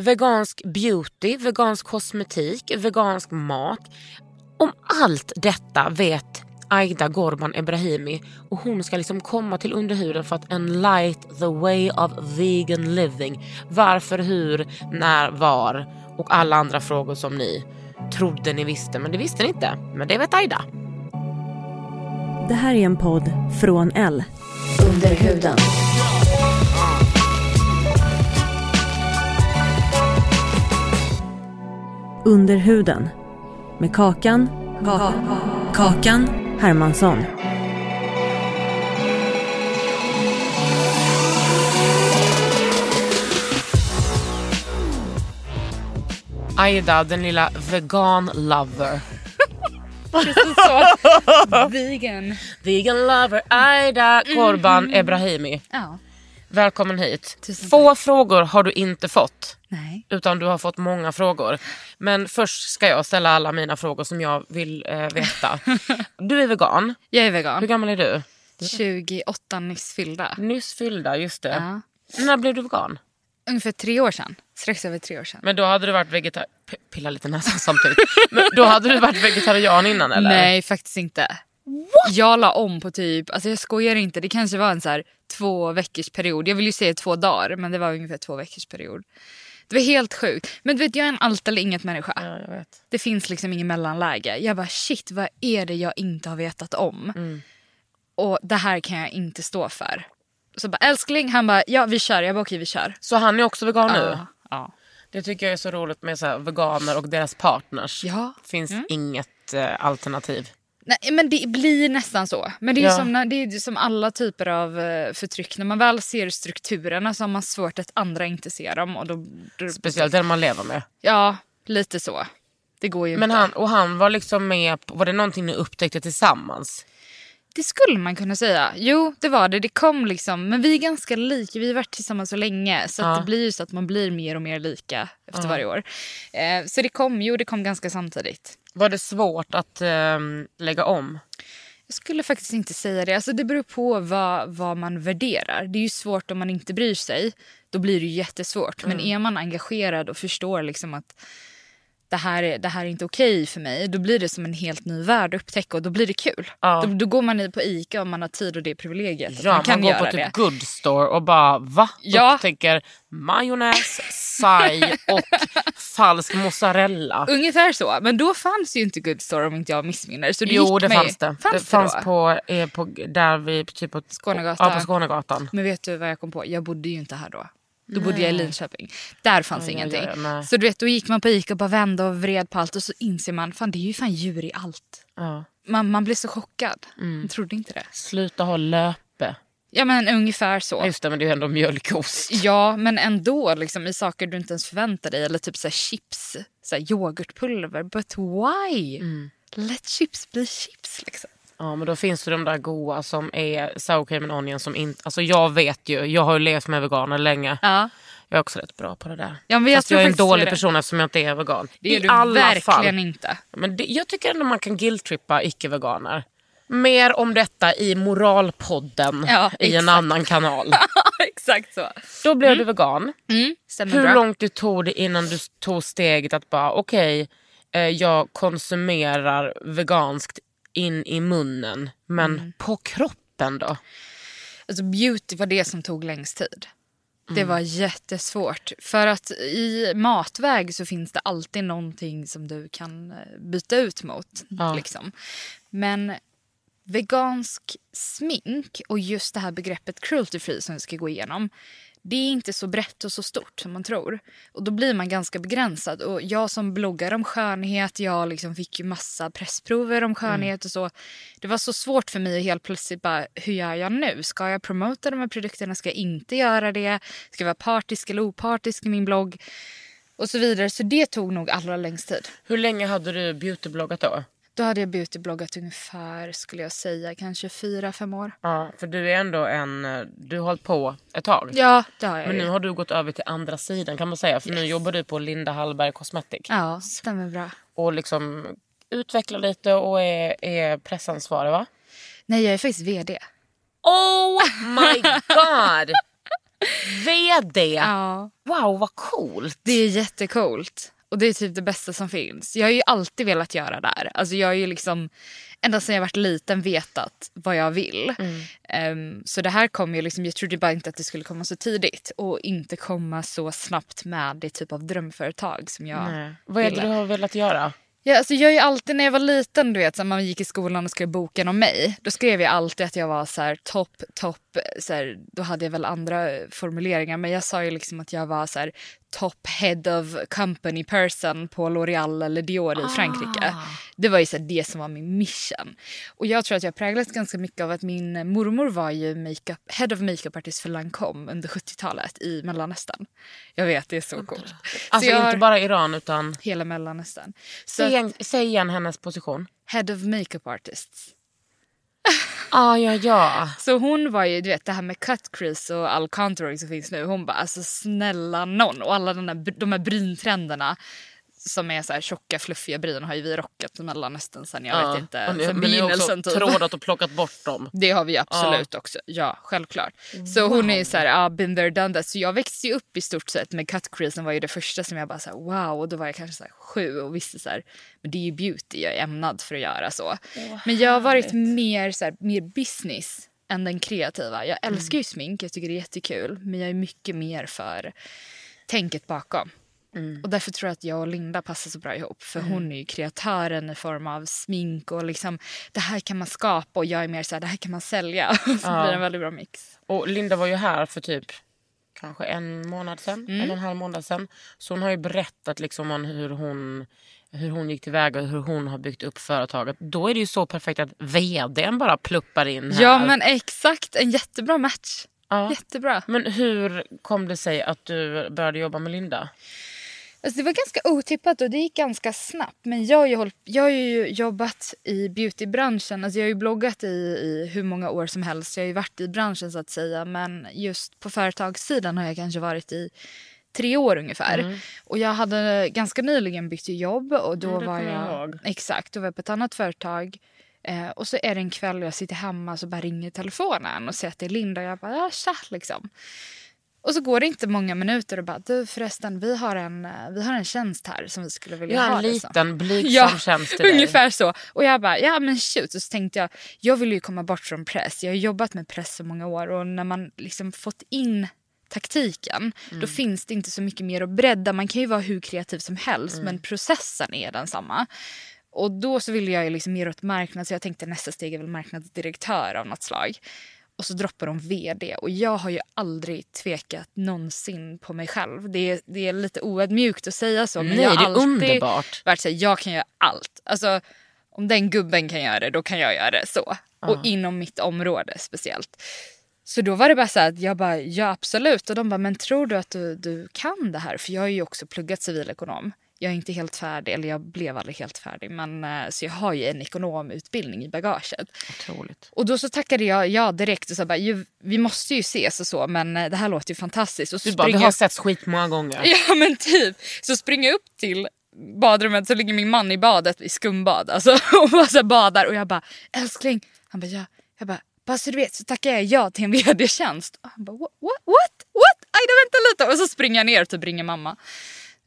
Vegansk beauty, vegansk kosmetik, vegansk mat. Om allt detta vet Aida Gorban Ebrahimi och hon ska liksom komma till underhuden för att enlight the way of vegan living. Varför, hur, när, var och alla andra frågor som ni trodde ni visste men det visste ni inte. Men det vet Aida. Det här är en podd från L. Under huden. Under huden. Med Kakan. Kakan Hermansson. Aida, den lilla vegan lover. Vegan. Vegan lover Aida Gorban Ebrahimi. Ja. Välkommen hit. Tusen Få frågor har du inte fått. Nej. Utan du har fått många frågor. Men först ska jag ställa alla mina frågor som jag vill eh, veta. Du är vegan. Jag är Hur vegan. gammal är du? 28 nyss fyllda. Nyss fyllda, just det. Ja. När blev du vegan? Ungefär tre år sedan. Strax över tre år sedan. Men då hade du varit vegetarian. Pilla lite näsan samtidigt. Men då hade du varit vegetarian innan eller? Nej, faktiskt inte. Jag la om på typ, alltså jag skojar inte, det kanske var en så här två veckors period. Jag vill ju säga två dagar, men det var ungefär två veckors period. Det var helt sjukt. Men du vet, jag är en allt eller inget människa. Ja, jag vet. Det finns liksom ingen mellanläge. Jag bara shit, vad är det jag inte har vetat om? Mm. Och det här kan jag inte stå för. Så bara älskling, han bara ja vi kör. Jag bara okej vi kör. Så han är också vegan nu? Ja, ja. Det tycker jag är så roligt med så veganer och deras partners. Ja. finns Mm. inget eh, alternativ. Nej, men det blir nästan så. Men det är, Ja. som, när- det är som alla typer av eh, förtryck. När man väl ser strukturerna så har man svårt att andra inte ser dem. Och då, då, Speciellt den man lever med. Ja, lite så. Det går ju Men inte. han, och han var liksom med, på, var det någonting ni upptäckte tillsammans? Det skulle man kunna säga. Jo, det var det. Det kom liksom. Men vi är ganska lika. Vi har varit tillsammans så länge. Så Ja. det blir ju så att man blir mer och mer lika efter varje år. Eh, så det kom ju. Det kom ganska samtidigt. Var det svårt att ehm, lägga om? Jag skulle faktiskt inte säga det. Alltså det beror på vad, vad man värderar. Det är ju svårt om man inte bryr sig. Då blir det jättesvårt. Men Mm. är man engagerad och förstår liksom att det här, är, det här är inte okej för mig. Då blir det som en helt ny värld att upptäcka och då blir det kul. Ja. Då, då går man i på Ica om man har tid och det privilegiet. att Ja, man man, kan går göra på typ det. good store och bara va? Ja. Upptäcker majonnäs, saj och falsk mozzarella. Ungefär så. Men då fanns ju inte Good Store om inte jag missminner. Så det Jo det fanns det. Fanns det fanns då? på, eh, på, där vi, typ på Skånegatan. Ja, på Skånegatan. Men vet du vad jag kom på? Jag bodde ju inte här då. Då bodde jag i Linköping. Där fanns oj, ingenting. oj, nej. så du vet, då gick man på Ica och bara vände och vred på allt och så inser man fan det är ju fan djur i allt. Ja. Man, man blir så chockad. Mm. Man trodde inte det. Sluta ha löpe. Ja men ungefär så. Just det men det är ju ändå mjölkost. Ja men ändå liksom, i saker du inte ens förväntar dig. Eller typ så chips, så yoghurtpulver. But why? Mm. Let chips bli chips liksom. Ja men då finns det de där goa som är sour cream and onion som inte, alltså jag vet ju, jag har ju levt med veganer länge. Ja. Jag är också rätt bra på det där. Ja, men jag Fast jag är en dålig är person eftersom jag inte är vegan. Det är I du alla verkligen fall. inte. Men det, jag tycker ändå man kan guilt-trippa icke-veganer. Mer om detta i Moralpodden Ja, i en annan kanal. Exakt så. Då blev du vegan. Mm, Hur bra. långt det tog det innan du tog steget att bara okej, eh, jag konsumerar veganskt in i munnen. Men Mm. på kroppen då? Alltså beauty var det som tog längst tid. Det var jättesvårt. För att i matväg så finns det alltid någonting som du kan eh, byta ut mot. Liksom. Men vegansk smink och just det här begreppet cruelty free som vi ska gå igenom. Det är inte så brett och så stort som man tror. Och Då blir man ganska begränsad. Och Jag som bloggar om skönhet, jag liksom fick ju massa pressprover om skönhet och så. Det var så svårt för mig att helt plötsligt bara, hur gör jag nu? Ska jag promota de här produkterna? Ska jag inte göra det? Ska jag vara partisk eller opartisk i min blogg? Och så vidare. Så det tog nog allra längst tid. Hur länge hade du beautybloggat då? Då hade jag beautybloggat ungefär, skulle jag säga, kanske fyra, fem år. Ja, för du är ändå en... eh, Du har hållit på ett tag. Ja, det har jag Men ju. nu har du gått över till andra sidan kan man säga. För nu jobbar du på Linda Hallberg Cosmetic. Ja, stämmer bra. Och liksom utvecklar lite och är, är pressansvarig va? Nej, jag är faktiskt vd. Oh my god! VD! Ja. Wow vad coolt! Det är jättecoolt. Och det är typ det bästa som finns. Jag har ju alltid velat göra det här. Alltså jag har ju liksom ända sedan jag varit liten vetat vad jag vill. Ehm, så det här kom ju liksom, jag trodde bara inte att det skulle komma så tidigt. Och inte komma så snabbt med det typ av drömföretag som jag Nej. Vad är det du har velat göra? Ja, alltså jag är ju alltid när jag var liten, du vet, så man gick i skolan och skrev boken om mig. Då skrev jag alltid att jag var så här topp, topp, så här, då hade jag väl andra formuleringar. Men jag sa ju liksom att jag var så här top head of company person på L'Oreal eller Dior i Frankrike. Det var ju så här, det som var min mission. Och jag tror att jag präglats ganska mycket av att min mormor var ju makeup, head of makeup artist för Lancome under 70-talet i Mellanöstern. Jag vet, det är så coolt. Alltså jag inte bara Iran utan... Hela Mellanöstern. Så Säg igen, säg igen hennes position. Head of makeup artists. Ah, ja, ja. Så hon var ju, du vet det här med cut crease och all contouring som finns nu. Hon bara alltså snälla någon. Och alla den här, de här bryntrenderna som är så här tjocka fluffiga bryn har ju vi rockat Mellanöstern sen jag vet inte. Och ni, sen men ni har också typ. trådat och plockat bort dem. Det har vi absolut också. Ja, självklart. Så hon är ju så här, ah, been there, done that. Så jag växte ju upp i stort sett med cut creasen var ju det första som jag bara så här, wow. Och då var jag kanske så här sju och visste så här, men det är ju beauty, jag är ämnad för att göra så. men jag har varit mer så här, mer business än den kreativa. Jag älskar ju smink, jag tycker det är jättekul. Men jag är mycket mer för tänket bakom. Och därför tror jag att jag och Linda passar så bra ihop. För hon är ju kreatören i form av smink och liksom det här kan man skapa och jag är mer så här det här kan man sälja. så blir det en väldigt bra mix. Och Linda var ju här för typ kanske en månad sen, Mm. en och en halv månad sen. Så hon har ju berättat liksom om hur hon, hur hon gick tillväga och hur hon har byggt upp företaget. Då är det ju så perfekt att vdn bara pluppar in här. Ja men exakt, en jättebra match. Ja. Jättebra. Men hur kom det sig att du började jobba med Linda? Alltså det var ganska otippat och det gick ganska snabbt. Men jag har ju, hållit, jag har ju jobbat i beautybranschen. Alltså jag har ju bloggat i, i hur många år som helst. Jag har ju varit i branschen så att säga. Men just på företagssidan har jag kanske varit i tre år ungefär. Och jag hade ganska nyligen bytt jobb och då Mm, var jag jag, exakt, då var jag på ett annat företag. Eh, och så är det en kväll och jag sitter hemma så bara ringer telefonen och säger att det är Linda och jag bara ja tja liksom. Och så går det inte många minuter och bara du förresten vi har en, eh, vi har en tjänst här som vi skulle vilja ha. en liksom." liten blygsam Ja, tjänst till dig. ungefär så. Och jag bara, ja men shoot. Och så tänkte jag, jag vill ju komma bort från press. Jag har jobbat med press så många år och när man liksom fått in taktiken Mm. då finns det inte så mycket mer att bredda. Man kan ju vara hur kreativ som helst Mm. men processen är densamma. Och då så ville jag ju liksom mer åt marknad så jag tänkte nästa steg är väl marknadsdirektör av något slag. Och så droppar de vd och jag har ju aldrig tvekat någonsin på mig själv. Det är, det är lite oödmjukt att säga så men Nej, jag har det är alltid underbart. varit så här, jag kan göra allt. Alltså om den gubben kan göra det då kan jag göra det så. Och inom mitt område speciellt. Så då var det bara så att jag bara, ja absolut. Och de bara, men tror du att du, du kan det här? För jag har ju också pluggat civilekonom. Jag är inte helt färdig, eller jag blev aldrig helt färdig. Men, eh, så jag har ju en ekonomutbildning i bagaget. Otroligt. Och då så tackade jag ja direkt och sa bara, ju, vi måste ju ses och så men eh, det här låter ju fantastiskt. Och så Du bara, vi har jag- sett skit många gånger. Ja men typ. Så springer jag upp till badrummet så ligger min man i badet i skumbad alltså, och bara så badar och jag bara älskling. Han bara ja. Jag bara bara så du vet så tackar jag ja till en vd-tjänst. Och han bara what, what, what, då vänta lite. Och så springer jag ner och typ ringer mamma.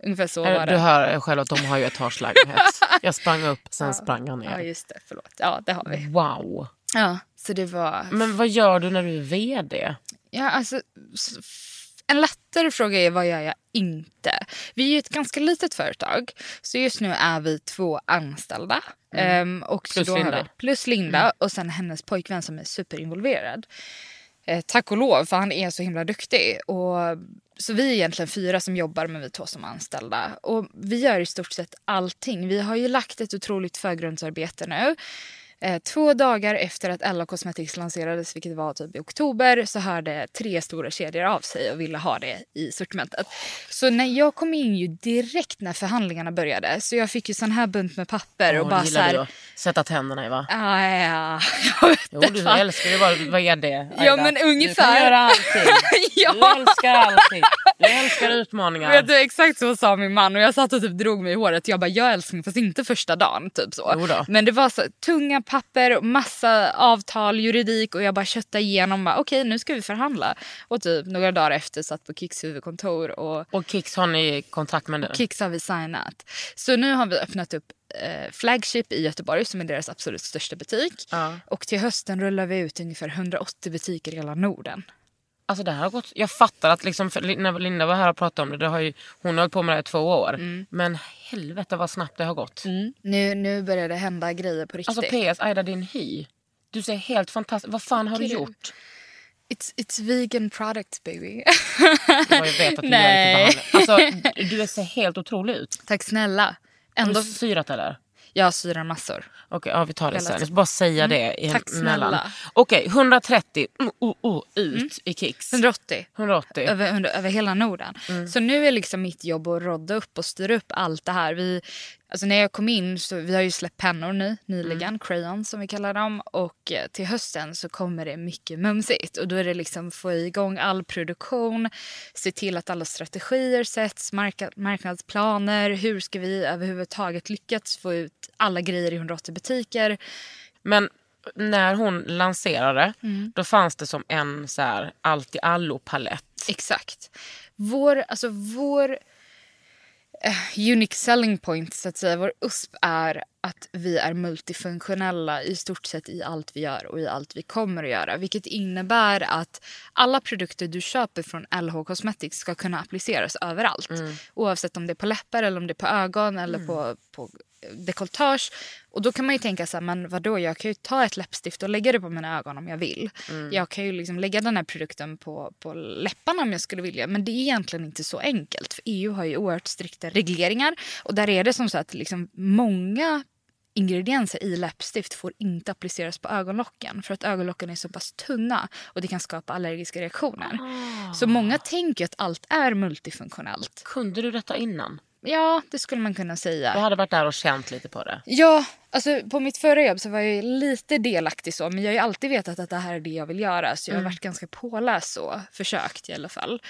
Ungefär så var Du det. hör själv att de har ju etagelägenhet. Jag sprang upp, sen sprang jag Ja ner. just det, förlåt. Ja det har vi. Wow. Ja så det var Men vad gör du när du är VD? Ja, alltså, en lättare fråga är vad gör jag inte? Vi är ju ett ganska litet företag. Så just nu är vi två anställda. Ehm, och så Plus Linda. Plus Linda och sen hennes pojkvän som är superinvolverad. Eh, tack och lov för han är så himla duktig. Och, så vi är egentligen fyra som jobbar men vi två som är anställda. Och vi gör i stort sett allting. Vi har ju lagt ett otroligt förgrundsarbete nu. Eh, två dagar efter att Ella Cosmetics lanserades, vilket var typ i oktober, så hörde tre stora kedjor av sig och ville ha det i sortimentet. Så när jag kom in ju direkt när förhandlingarna började, så jag fick ju sån här bunt med papper och Åh, bara så här... att sätta tänderna i va? Ah, ja, jag vet Jo, du fan. älskar ju vara VD. Ja, men Du kan ungefär. göra allting. Ja. Du älskar allting. Du älskar utmaningar. Vet du, exakt så sa min man och jag satt och typ drog mig i håret. Jag bara, jag älskling fast inte första dagen. Typ så. Men det var så tunga papper, massa avtal, juridik och jag bara köttade igenom. bara, Okej, nu ska vi förhandla. Och typ några dagar efter satt på Kicks huvudkontor och Och Kicks har ni kontakt med nu? Kicks har vi signat. Så nu har vi öppnat upp eh, Flagship i Göteborg som är deras absolut största butik. Ja. Och till hösten rullar vi ut ungefär 180 butiker i hela Norden. Alltså det här har gått, jag fattar att liksom, när Linda var här och pratade om det, det har ju, hon har hållit på med det här i två år. Mm. Men helvete vad snabbt det har gått. Nu, nu börjar det hända grejer på riktigt. Alltså PS, Aida din hy. Du ser helt fantastisk Vad fan har du Tycker du? gjort? It's, it's vegan products baby. Jag vet att du Nej. gör lite behandling. Alltså du ser helt otrolig ut. Tack snälla. Har Ändå, du syrat eller? Jag syrar massor. Okej, ja, vi tar det sen. Bara säga det Mm. Tack emellan. snälla. Okej, 130 mm, oh, oh, ut i Kicks. 180. 180. Över, under, över hela Norden. Så nu är liksom mitt jobb att rodda upp och styra upp allt det här. Vi, alltså när jag kom in så vi har ju släppt pennor nu nyligen, crayons som vi kallar dem. Och eh, till hösten så kommer det mycket mumsigt. Och då är det liksom få igång all produktion, se till att alla strategier sätts, marka, marknadsplaner. Hur ska vi överhuvudtaget lyckas få ut alla grejer i 180 butiker? Men när hon lanserade, Mm. då fanns det som en så här allt i allo-palett. Exakt. Vår, alltså vår eh, unique selling point, så att säga, vår USP är att vi är multifunktionella i stort sett i allt vi gör och i allt vi kommer att göra. Vilket innebär att alla produkter du köper från LH Cosmetics ska kunna appliceras överallt. Oavsett om det är på läppar eller om det är på ögon eller på, på dekolletage. Och då kan man ju tänka så här, men vadå, jag kan ju ta ett läppstift och lägga det på mina ögon om jag vill. Jag kan ju liksom lägga den här produkten på, på läpparna om jag skulle vilja. Men det är egentligen inte så enkelt. För EU har ju oerhört strikta regleringar. Och där är det som så att liksom många ingredienser i läppstift får inte appliceras på ögonlocken för att ögonlocken är så pass tunna och det kan skapa allergiska reaktioner. Så många tänker att allt är multifunktionellt. Kunde du detta innan? Ja, det skulle man kunna säga. Jag hade varit där och känt lite på det. Ja, alltså på mitt förra jobb så var jag lite delaktig så men jag har ju alltid vetat att det här är det jag vill göra så jag har varit ganska påläst så, försökt i alla fall.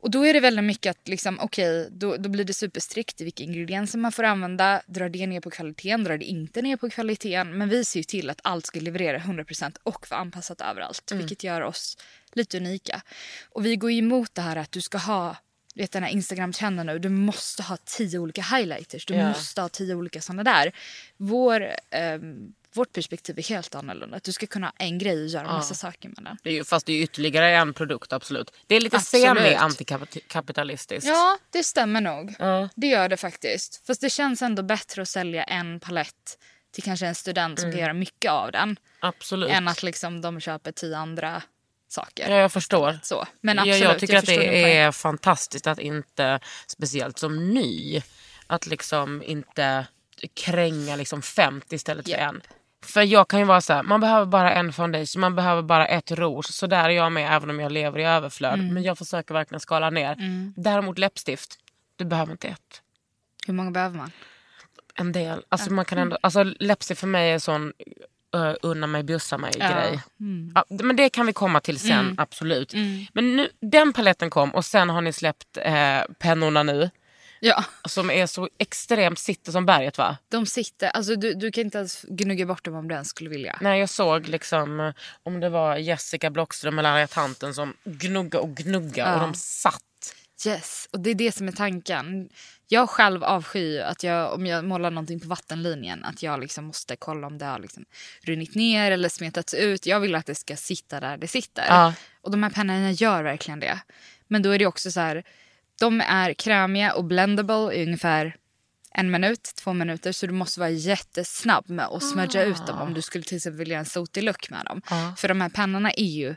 Och då är det väldigt mycket att liksom, okej, då, då blir det superstrikt i vilka ingredienser man får använda. Drar det ner på kvaliteten, drar det inte ner på kvaliteten. Men vi ser ju till att allt ska leverera 100% och vara anpassat överallt. Vilket gör oss lite unika. Och vi går emot det här att du ska ha du vet den här Instagram-trenden nu, du måste ha tio olika highlighters. Du Ja. måste ha tio olika sådana där. Vår, ehm, vårt perspektiv är helt annorlunda. Att du ska kunna ha en grej och göra massa saker med den. det är ju, fast det är ytterligare en produkt, absolut. Det är lite semi-antikapitalistiskt. Ja, det stämmer nog. Ja. Det gör det faktiskt. Fast det känns ändå bättre att sälja en palett till kanske en student som kan göra mycket av den. Absolut. Än att liksom de köper tio andra saker. Ja, jag förstår. Så. Men absolut, jag tycker att förstår din det är fantastiskt att inte, speciellt som ny, att liksom inte kränga liksom 50 istället för Japp. en. För jag kan ju vara så här, man behöver bara en foundation, man behöver bara ett rouge. Så där är jag med även om jag lever i överflöd. Mm. Men jag försöker verkligen skala ner. Däremot läppstift, du behöver inte ett. Hur många behöver man? En del. Alltså, man kan ändå, alltså läppstift för mig är sån uh, unna mig, bjussa mig Ja. grej. Ja, men det kan vi komma till sen, absolut. Men nu, den paletten kom och sen har ni släppt eh, pennorna nu. Ja, Som är så extremt, sitter som berget va? de sitter. Alltså, du, du kan inte ens gnugga bort dem om du ens skulle vilja. Nej jag såg liksom eh, om det var Jessica Blockström eller Arja Tanten som gnugga och gnugga och Ja. de satt. Yes, och det är det som är tanken. Jag själv avskyr att jag, om jag målar någonting på vattenlinjen att jag liksom måste kolla om det har liksom runnit ner eller smetats ut. Jag vill att det ska sitta där det sitter. Ja. Och de här pennorna gör verkligen det. Men då är det också så här, de är krämiga och blendable i ungefär en minut, två minuter. Så du måste vara jättesnabb med att smudga ut dem om du skulle till exempel vilja en sotig look med dem. För de här pennorna är ju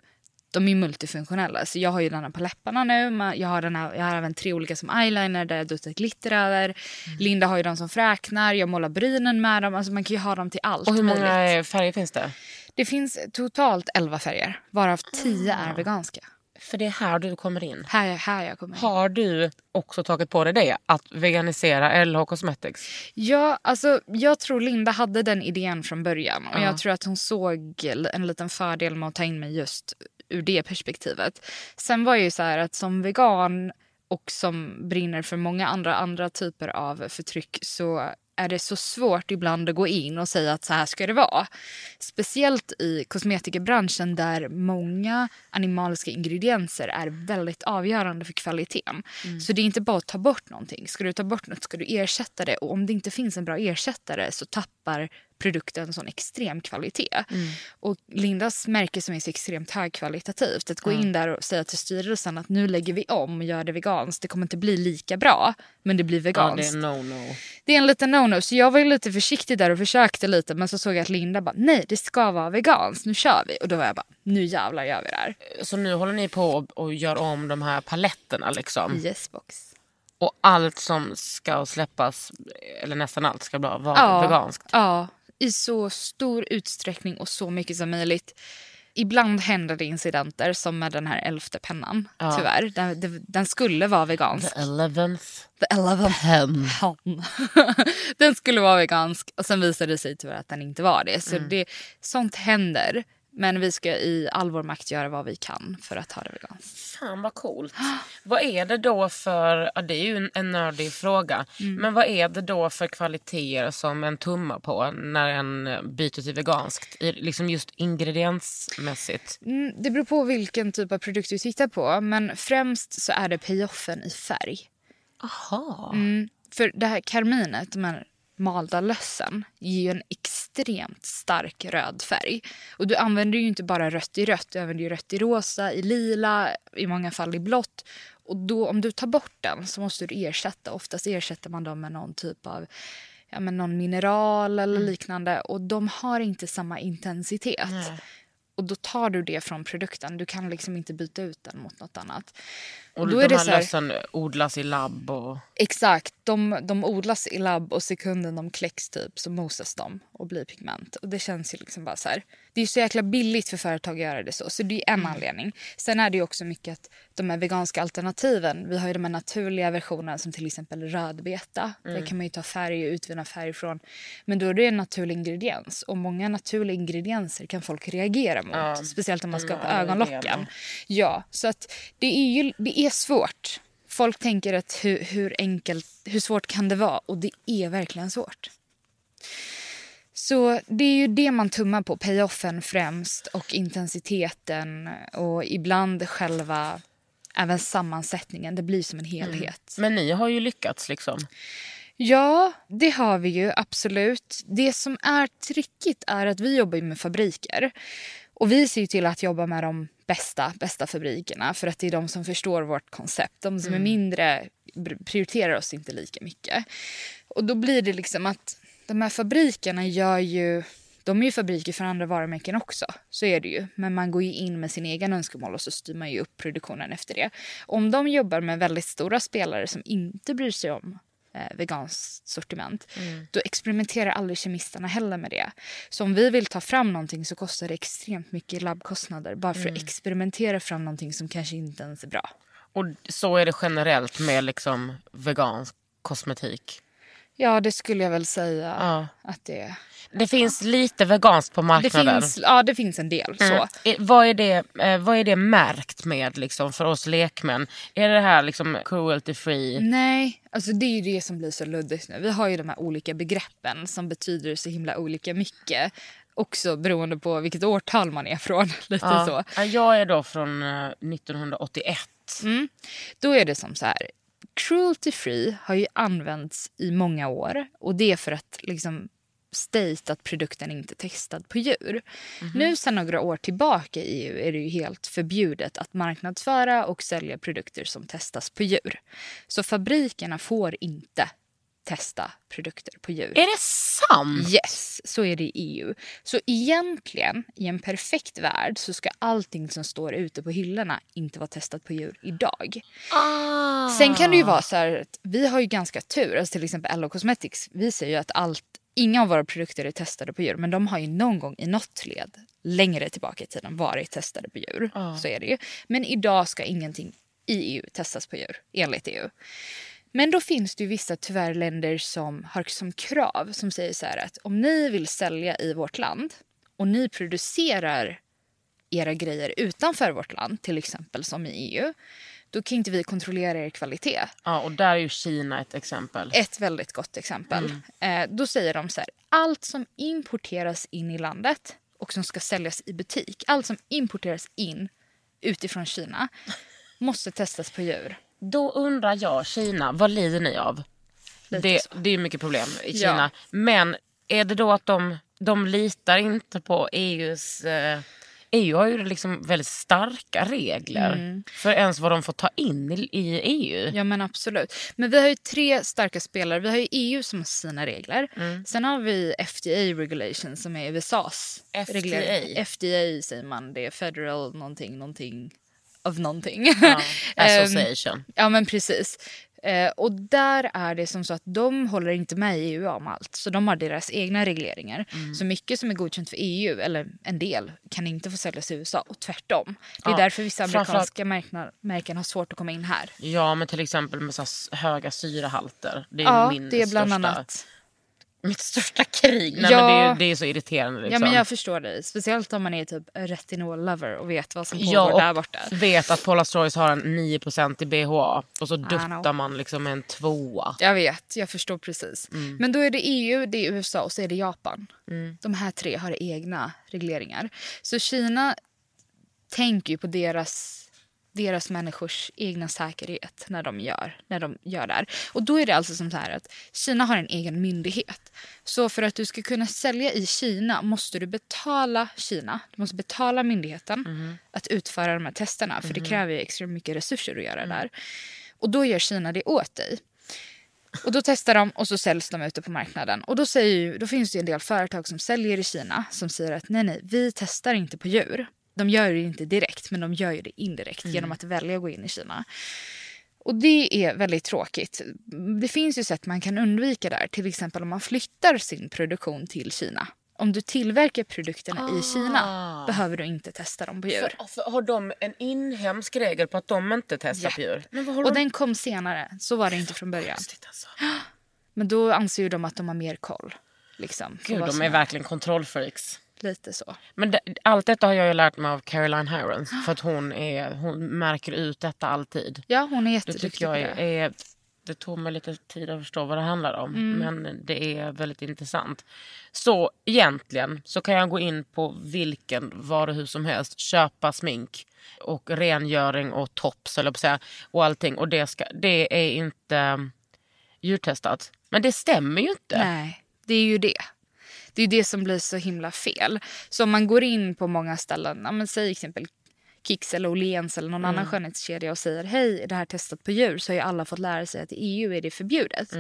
de är multifunktionella. Så jag har ju den här på läpparna nu. Jag har, den här, jag har även tre olika som eyeliner där jag duttar glitter över. Linda har ju de som fräknar. Jag målar brynen med dem. Alltså man kan ju ha dem till allt Och hur många möjligt. färger finns det? Det finns totalt 11 färger, varav 10 är veganska. För det är här du kommer in. Här, är- här jag kommer in. Har du också tagit på dig det? Att veganisera LH Cosmetics? Ja, alltså, jag tror Linda hade den idén från början. Och Jag tror att hon såg en liten fördel med att ta in mig just ur det perspektivet. Sen var jag ju så här att som vegan och som brinner för många andra, andra typer av förtryck så är det så svårt ibland att gå in och säga att så här ska det vara. Speciellt i kosmetikerbranschen där många animaliska ingredienser är väldigt avgörande för kvaliteten. Så det är inte bara att ta bort någonting. Ska du ta bort något ska du ersätta det och om det inte finns en bra ersättare så tappar produkten sån extrem kvalitet. Och Lindas märke som är så extremt högkvalitativt, att gå in där och säga till styrelsen att nu lägger vi om och gör det veganskt, det kommer inte bli lika bra men det blir Ja, veganskt. det är no-no. Det är en liten no-no. Så jag var ju lite försiktig där och försökte lite. Men så såg jag att Linda bara, nej det ska vara veganskt, nu kör vi. Och då var jag bara, nu jävlar gör vi det här. Så nu håller ni på och, gör om de här paletterna liksom? Yes box. Och allt som ska släppas, eller nästan allt, ska vara vara veganskt? Ja, i så stor utsträckning och så mycket som möjligt. Ibland händer det incidenter som med den här elfte pennan. Tyvärr. Den, den, den skulle vara vegansk. The eleventh The eleventh pen. pen. den skulle vara vegansk och sen visade det sig tyvärr att den inte var det. Så Mm. det, sånt händer. Men vi ska i all vår makt göra vad vi kan för att ha det veganskt. Fan vad coolt. vad är det då för, ja, det är ju en, nördig fråga, men vad är det då för kvaliteter som en tummar på när en byter till veganskt? I, liksom just ingrediensmässigt. Mm, det beror på vilken typ av produkt du tittar på. Men främst så är det payoffen i färg. Aha. Mm, för det här karminet, de här malda lössen, ger ju en extremt stark röd färg. Och du använder ju inte bara rött i rött, du använder ju rött i rosa, i lila, i många fall i blått. Och då, om du tar bort den så måste du ersätta. Oftast ersätter man dem med någon typ av ja, men någon mineral eller liknande. Och de har inte samma intensitet. Och då tar du det från produkten. Du kan liksom inte byta ut den mot något annat. Och då de är det här här- lössen odlas i labb och... Exakt. De, de odlas i labb och sekunden de kläcks typ så mosas de och blir pigment. Och det känns ju liksom bara så här. Det är så jäkla billigt för företag att göra det så. Så det är en anledning. Sen är det ju också mycket att de här veganska alternativen. Vi har ju de här naturliga versionerna som till exempel rödbeta. Där kan man ju ta färg och utvinna färg från. Men då är det en naturlig ingrediens. Och många naturliga ingredienser kan folk reagera mot. Speciellt om man ska ha på ögonlocken. Ja, så att det är ju det är svårt. Folk tänker att hur, hur enkelt, hur svårt kan det vara? Och det är verkligen svårt. Så det är ju det man tummar på, payoffen främst och intensiteten och ibland själva även sammansättningen. Det blir som en helhet. Men ni har ju lyckats liksom. Ja, det har vi ju absolut. Det som är trickigt är att vi jobbar med fabriker. Och vi ser ju till att jobba med de bästa, bästa fabrikerna för att det är de som förstår vårt koncept. De som är mindre prioriterar oss inte lika mycket. Och då blir det liksom att de här fabrikerna gör ju de är ju fabriker för andra varumärken också. Så är det ju. Men man går ju in med sin egen önskemål och så styr man ju upp produktionen efter det. Om de jobbar med väldigt stora spelare som inte bryr sig om eh, veganskt sortiment. Då experimenterar aldrig kemisterna heller med det. Så om vi vill ta fram någonting så kostar det extremt mycket labbkostnader bara för att experimentera fram någonting som kanske inte ens är bra. Och så är det generellt med liksom vegansk kosmetik. Ja, det skulle jag väl säga Ja. att det är. Det finns lite veganskt på Det marknaden. finns, ja, det finns en del. Mm. så. Vad, är det, eh, vad är det märkt med liksom, för oss lekmän? Är det här liksom cruelty free? Nej, alltså det är ju det som blir så luddigt nu. Vi har ju de här olika begreppen som betyder så himla olika mycket. Också beroende på vilket årtal man är från. Lite så. Ja. Ja, Jag är då från eh, 1981. Då är det som så här. Cruelty free har ju använts i många år och det är för att liksom state att produkten inte är testad på djur. Nu sedan några år tillbaka i EU är det ju helt förbjudet att marknadsföra och sälja produkter som testas på djur. Så fabrikerna får inte testa produkter på djur. Är det sant? Yes, så är det i EU. Så egentligen, i en perfekt värld, så ska allting som står ute på hyllorna inte vara testat på djur idag. Ah. Sen kan det ju vara så här att vi har ju ganska tur. Alltså till exempel LO Cosmetics visar ju att allt, inga av våra produkter är testade på djur. Men de har ju någon gång i något led längre tillbaka i tiden varit testade på djur. Så är det ju. Men idag ska ingenting i EU testas på djur, enligt EU. Men då finns det ju vissa tyvärr länder som har som krav som säger så här att om ni vill sälja i vårt land och ni producerar era grejer utanför vårt land, till exempel som i EU, då kan inte vi kontrollera er kvalitet. Ja, och där är ju Kina ett exempel. Ett väldigt gott exempel. Eh, då säger de så här, allt som importeras in i landet och som ska säljas i butik, allt som importeras in utifrån Kina måste testas på djur. Då undrar jag, Kina, vad lider ni av? Det, det är ju mycket problem i Ja. Kina. Men är det då att de, de litar inte på EUs... Eh, EU har ju liksom väldigt starka regler för ens vad de får ta in i, i EU. Ja men absolut. Men vi har ju tre starka spelare. Vi har ju EU som har sina regler. Sen har vi FDA regulation som är USAs FDA? regler. FDA säger man. Det är federal någonting, någonting of någonting. Ja, Ehm, association. Ja men precis. Eh, och där är det som så att de håller inte med i EU om allt. Så de har deras egna regleringar. Mm. Så mycket som är godkänt för EU, eller en del, kan inte få säljas i USA och tvärtom. Det är Ja, därför vissa amerikanska märken har svårt att komma in här. Ja, men till exempel med så höga syrehalter. Det är Ja, min det är bland största, annat. Mitt största krig. Nej, Ja. men det, är, det är så irriterande. Liksom. Ja men jag förstår dig. Speciellt om man är typ retinol-lover och vet vad som pågår Ja, och där borta. vet att Paula Stories har en 9% i BHA och så duttar man liksom en tvåa. Jag vet, jag förstår precis. Mm. Men då är det EU, det är USA och så är det Japan. De här tre har egna regleringar. Så Kina tänker ju på deras, deras människors egna säkerhet när de gör, när de gör det här. Och då är det alltså som så här att Kina har en egen myndighet. Så för att du ska kunna sälja i Kina måste du betala Kina, du måste betala myndigheten att utföra de här testerna. För det kräver ju extra mycket resurser att göra det där. Och då gör Kina det åt dig. Och då testar de och så säljs de ute på marknaden. Och då, säger ju, då finns det en del företag som säljer i Kina som säger att nej, nej, vi testar inte på djur. De gör det inte direkt, men de gör det indirekt genom att välja att gå in i Kina. Och det är väldigt tråkigt. Det finns ju sätt man kan undvika där. Till exempel om man flyttar sin produktion till Kina. Om du tillverkar produkterna i Kina behöver du inte testa dem på djur. För, för har de en inhemsk regel på att de inte testar Ja. på djur? Och de- den kom senare. Så var det inte från början. Alltså. Men då anser ju de att de har mer koll. Liksom, Gud, de är verkligen kontrollfreaks. Lite så. Men det, allt detta har jag ju lärt mig av Caroline Hirons. För att hon, är, hon märker ut detta alltid. Ja, hon är Det jätteduktig tycker jag på är, det. är... Det tog mig lite tid att förstå vad det handlar om. Men det är väldigt intressant. Så egentligen så kan jag gå in på vilken varuhus som helst. Köpa smink och rengöring och tops eller säga. Och allting. Och det, ska, det är inte um, djurtestat. Men det stämmer ju inte. Nej, det är ju det. Det är det som blir så himla fel. Så om man går in på många ställen, ja, men säg exempel Kicks eller Åhléns eller någon annan skönhetskedja och säger hej, det här testat på djur? Så har ju alla fått lära sig att i EU är det förbjudet.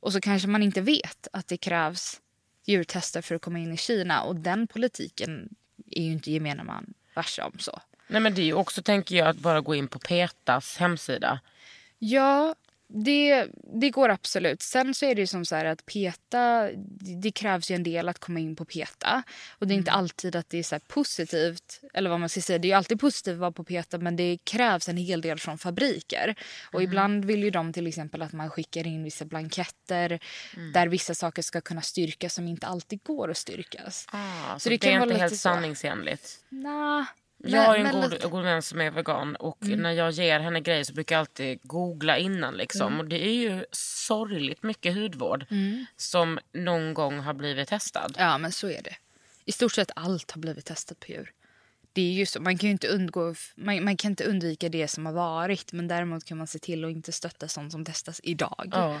Och så kanske man inte vet att det krävs djurtester för att komma in i Kina. Och den politiken är ju inte gemene man varse om så. Nej men det är ju också tänker jag att bara gå in på Petas hemsida. Ja, det, det går absolut. Sen så är det som så här att PETA, det, krävs ju en del att komma in på PETA. Och det är inte alltid att det är så positivt, eller vad man ska säga, det är ju alltid positivt att vara på PETA men det krävs en hel del från fabriker. Och ibland vill ju de till exempel att man skickar in vissa blanketter där vissa saker ska kunna styrkas som inte alltid går att styrkas. Ah, så, Så det, det kan är vara inte lite helt så. sanningsenligt. Nah, Jag har en god, lite- god vän som är vegan och Mm. när jag ger henne grejer så brukar jag alltid googla innan. Liksom. Mm. Och det är ju sorgligt mycket hudvård som någon gång har blivit testad. Ja, men så är det. I stort sett allt har blivit testat på djur. Det är ju så. Man kan inte undgå, man, man kan inte undvika det som har varit men däremot kan man se till att inte stötta sånt som testas idag. Ja.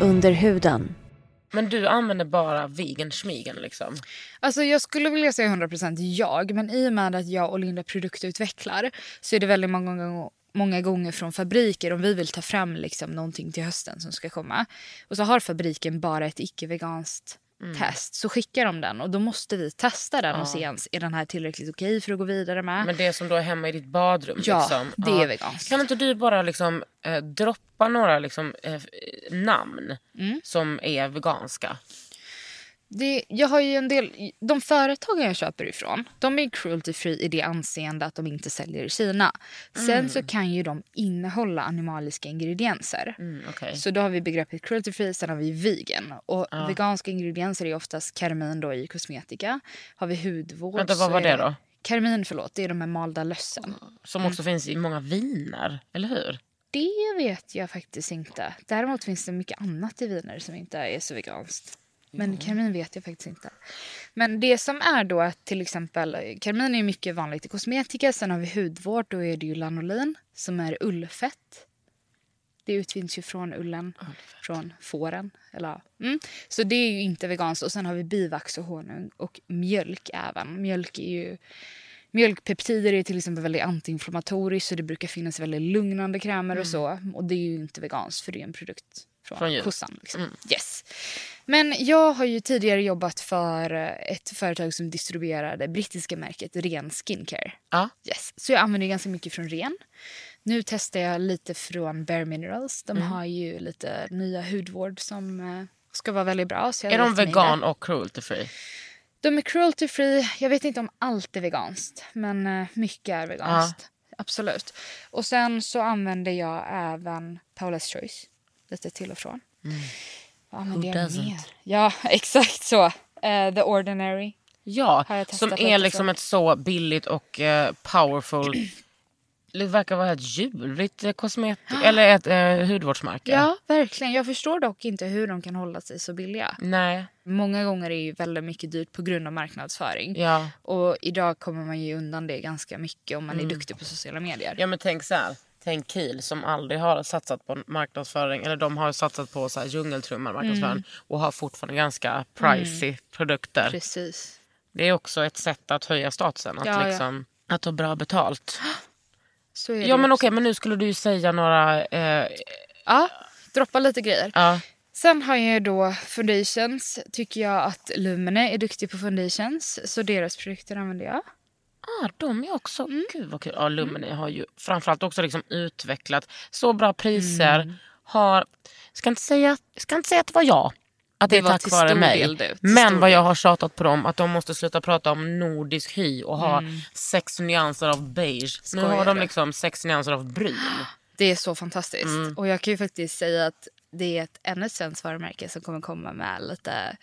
Under huden. Men du använder bara vegan schmigen liksom? Alltså jag skulle vilja säga 100% jag, men i och med att jag och Linda produktutvecklar så är det väldigt många gånger många gånger från fabriker om vi vill ta fram liksom någonting till hösten som ska komma. Och så har fabriken bara ett icke-veganskt test. Så skickar de den och då måste vi testa den och se ens är den här tillräckligt okej för att gå vidare med. Men det som då är hemma i ditt badrum? Ja, liksom. det är veganskt. Kan inte du bara liksom, eh, droppa några liksom, eh, namn Mm. som är veganska? Det, jag har ju en del, de företagen jag köper ifrån de är cruelty free i det anseende att de inte säljer i Kina. Sen så kan ju de innehålla animaliska ingredienser. Mm, okej. Så då har vi begreppet cruelty free, sen har vi vegan. Och veganska ingredienser är oftast karmin då i kosmetika. Har vi hudvård Vänta, vad var det då? Karmin, förlåt, det är de här malda lössen. Som också finns i många viner, eller hur? Det vet jag faktiskt inte. Däremot finns det mycket annat i viner som inte är så veganskt. Men karmin vet jag faktiskt inte. Men det som är då att till exempel karmin är ju mycket vanligt i kosmetika. Sen har vi hudvård, då är det ju lanolin som är ullfett. Det utvinns ju från ullen, från fåren. Eller, mm. Så det är ju inte veganskt. Och sen har vi bivax och honung och mjölk även. Mjölk är ju... Mjölkpeptider är till exempel väldigt antiinflammatoriskt så det brukar finnas väldigt lugnande krämer och så. Och det är ju inte veganskt för det är en produkt från, Från djur. kossan. Liksom. Yes. Men jag har ju tidigare jobbat för eh, ett företag som distribuerar det brittiska märket Ren Skincare. Ja. Yes. Så jag använder ganska mycket från Ren. Nu testar jag lite från Bare Minerals. De har ju lite nya hudvård som eh, ska vara väldigt bra. Är de vegan det. och cruelty free? De är cruelty free. Jag vet inte om allt är veganskt, men eh, mycket är veganskt. Absolut. Och sen så använder jag även Paula's Choice. Lite till och från. Använder Who jag doesn't? mer? Ja, exakt så. Eh, The Ordinary. Ja, som är liksom så. ett så billigt och eh, powerful... Det verkar vara ett djurligt eh, kosmetik... eller ett eh, hudvårdsmärke. Ja, verkligen. Jag förstår dock inte hur de kan hålla sig så billiga. Nej. Många gånger är ju väldigt mycket dyrt på grund av marknadsföring. Ja. Och idag kommer man ju undan det ganska mycket om man är duktig på sociala medier. ja, men tänk så här. Tänk Kiel som aldrig har satsat på marknadsföring. Eller de har satsat på så här djungeltrummar marknadsföring. Mm. Och har fortfarande ganska pricey produkter. Precis. Det är också ett sätt att höja statusen. Att, Ja, ja. liksom, att ta bra betalt. Så Ja men också. okej, men nu skulle du ju säga några... Eh, Ja, droppa lite grejer. ja. Sen har jag då foundations. Tycker jag att Lumene är duktig på foundations. Så deras produkter använder jag. De är också... Mm. Gud vad kul. Ja, Lumene har ju framförallt också liksom utvecklat så bra priser. Mm. Har... Ska inte säga, ska inte säga att det var jag. Att det, Det var tack till vare mig. du, till Men vad jag har tjatat på dem att de måste sluta prata om nordisk hy och ha sex nyanser av beige. nu Mm. Skojar har de liksom sex nyanser av brun. Det är så fantastiskt. Mm. Och jag kan ju faktiskt säga att det är ett ännu ett svenskt varumärke som kommer komma med lite,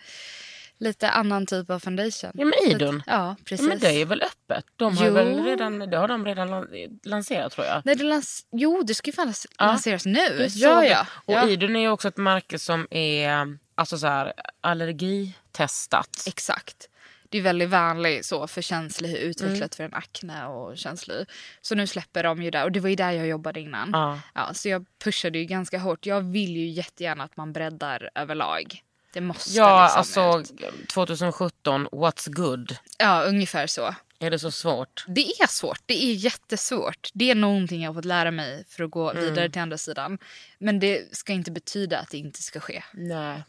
lite annan typ av foundation. Ja men Idun. Lite, ja, precis. Ja, men det är väl öppet? De har Jo. väl redan, det har de redan lan- lanserat tror jag. Nej, det lans- jo, det ska ju fan lanseras nu. Det såg Ja, ja. Och ja. Idun är ju också ett märke som är alltså så här, allergitestat. Exakt. Det är väldigt vänligt så för känslig, utvecklat för en akne och känslig. Så nu släpper de ju där och det var ju där jag jobbade innan. Ja. Ja, så jag pushade ju ganska hårt. Jag vill ju jättegärna att man breddar överlag. Det måste Ja, liksom alltså ut. 2017, what's good? Ja, ungefär så. Är det så svårt? Det är svårt. Det är jättesvårt. Det är någonting jag har fått lära mig för att gå vidare till andra sidan. Men det ska inte betyda att det inte ska ske. Nej.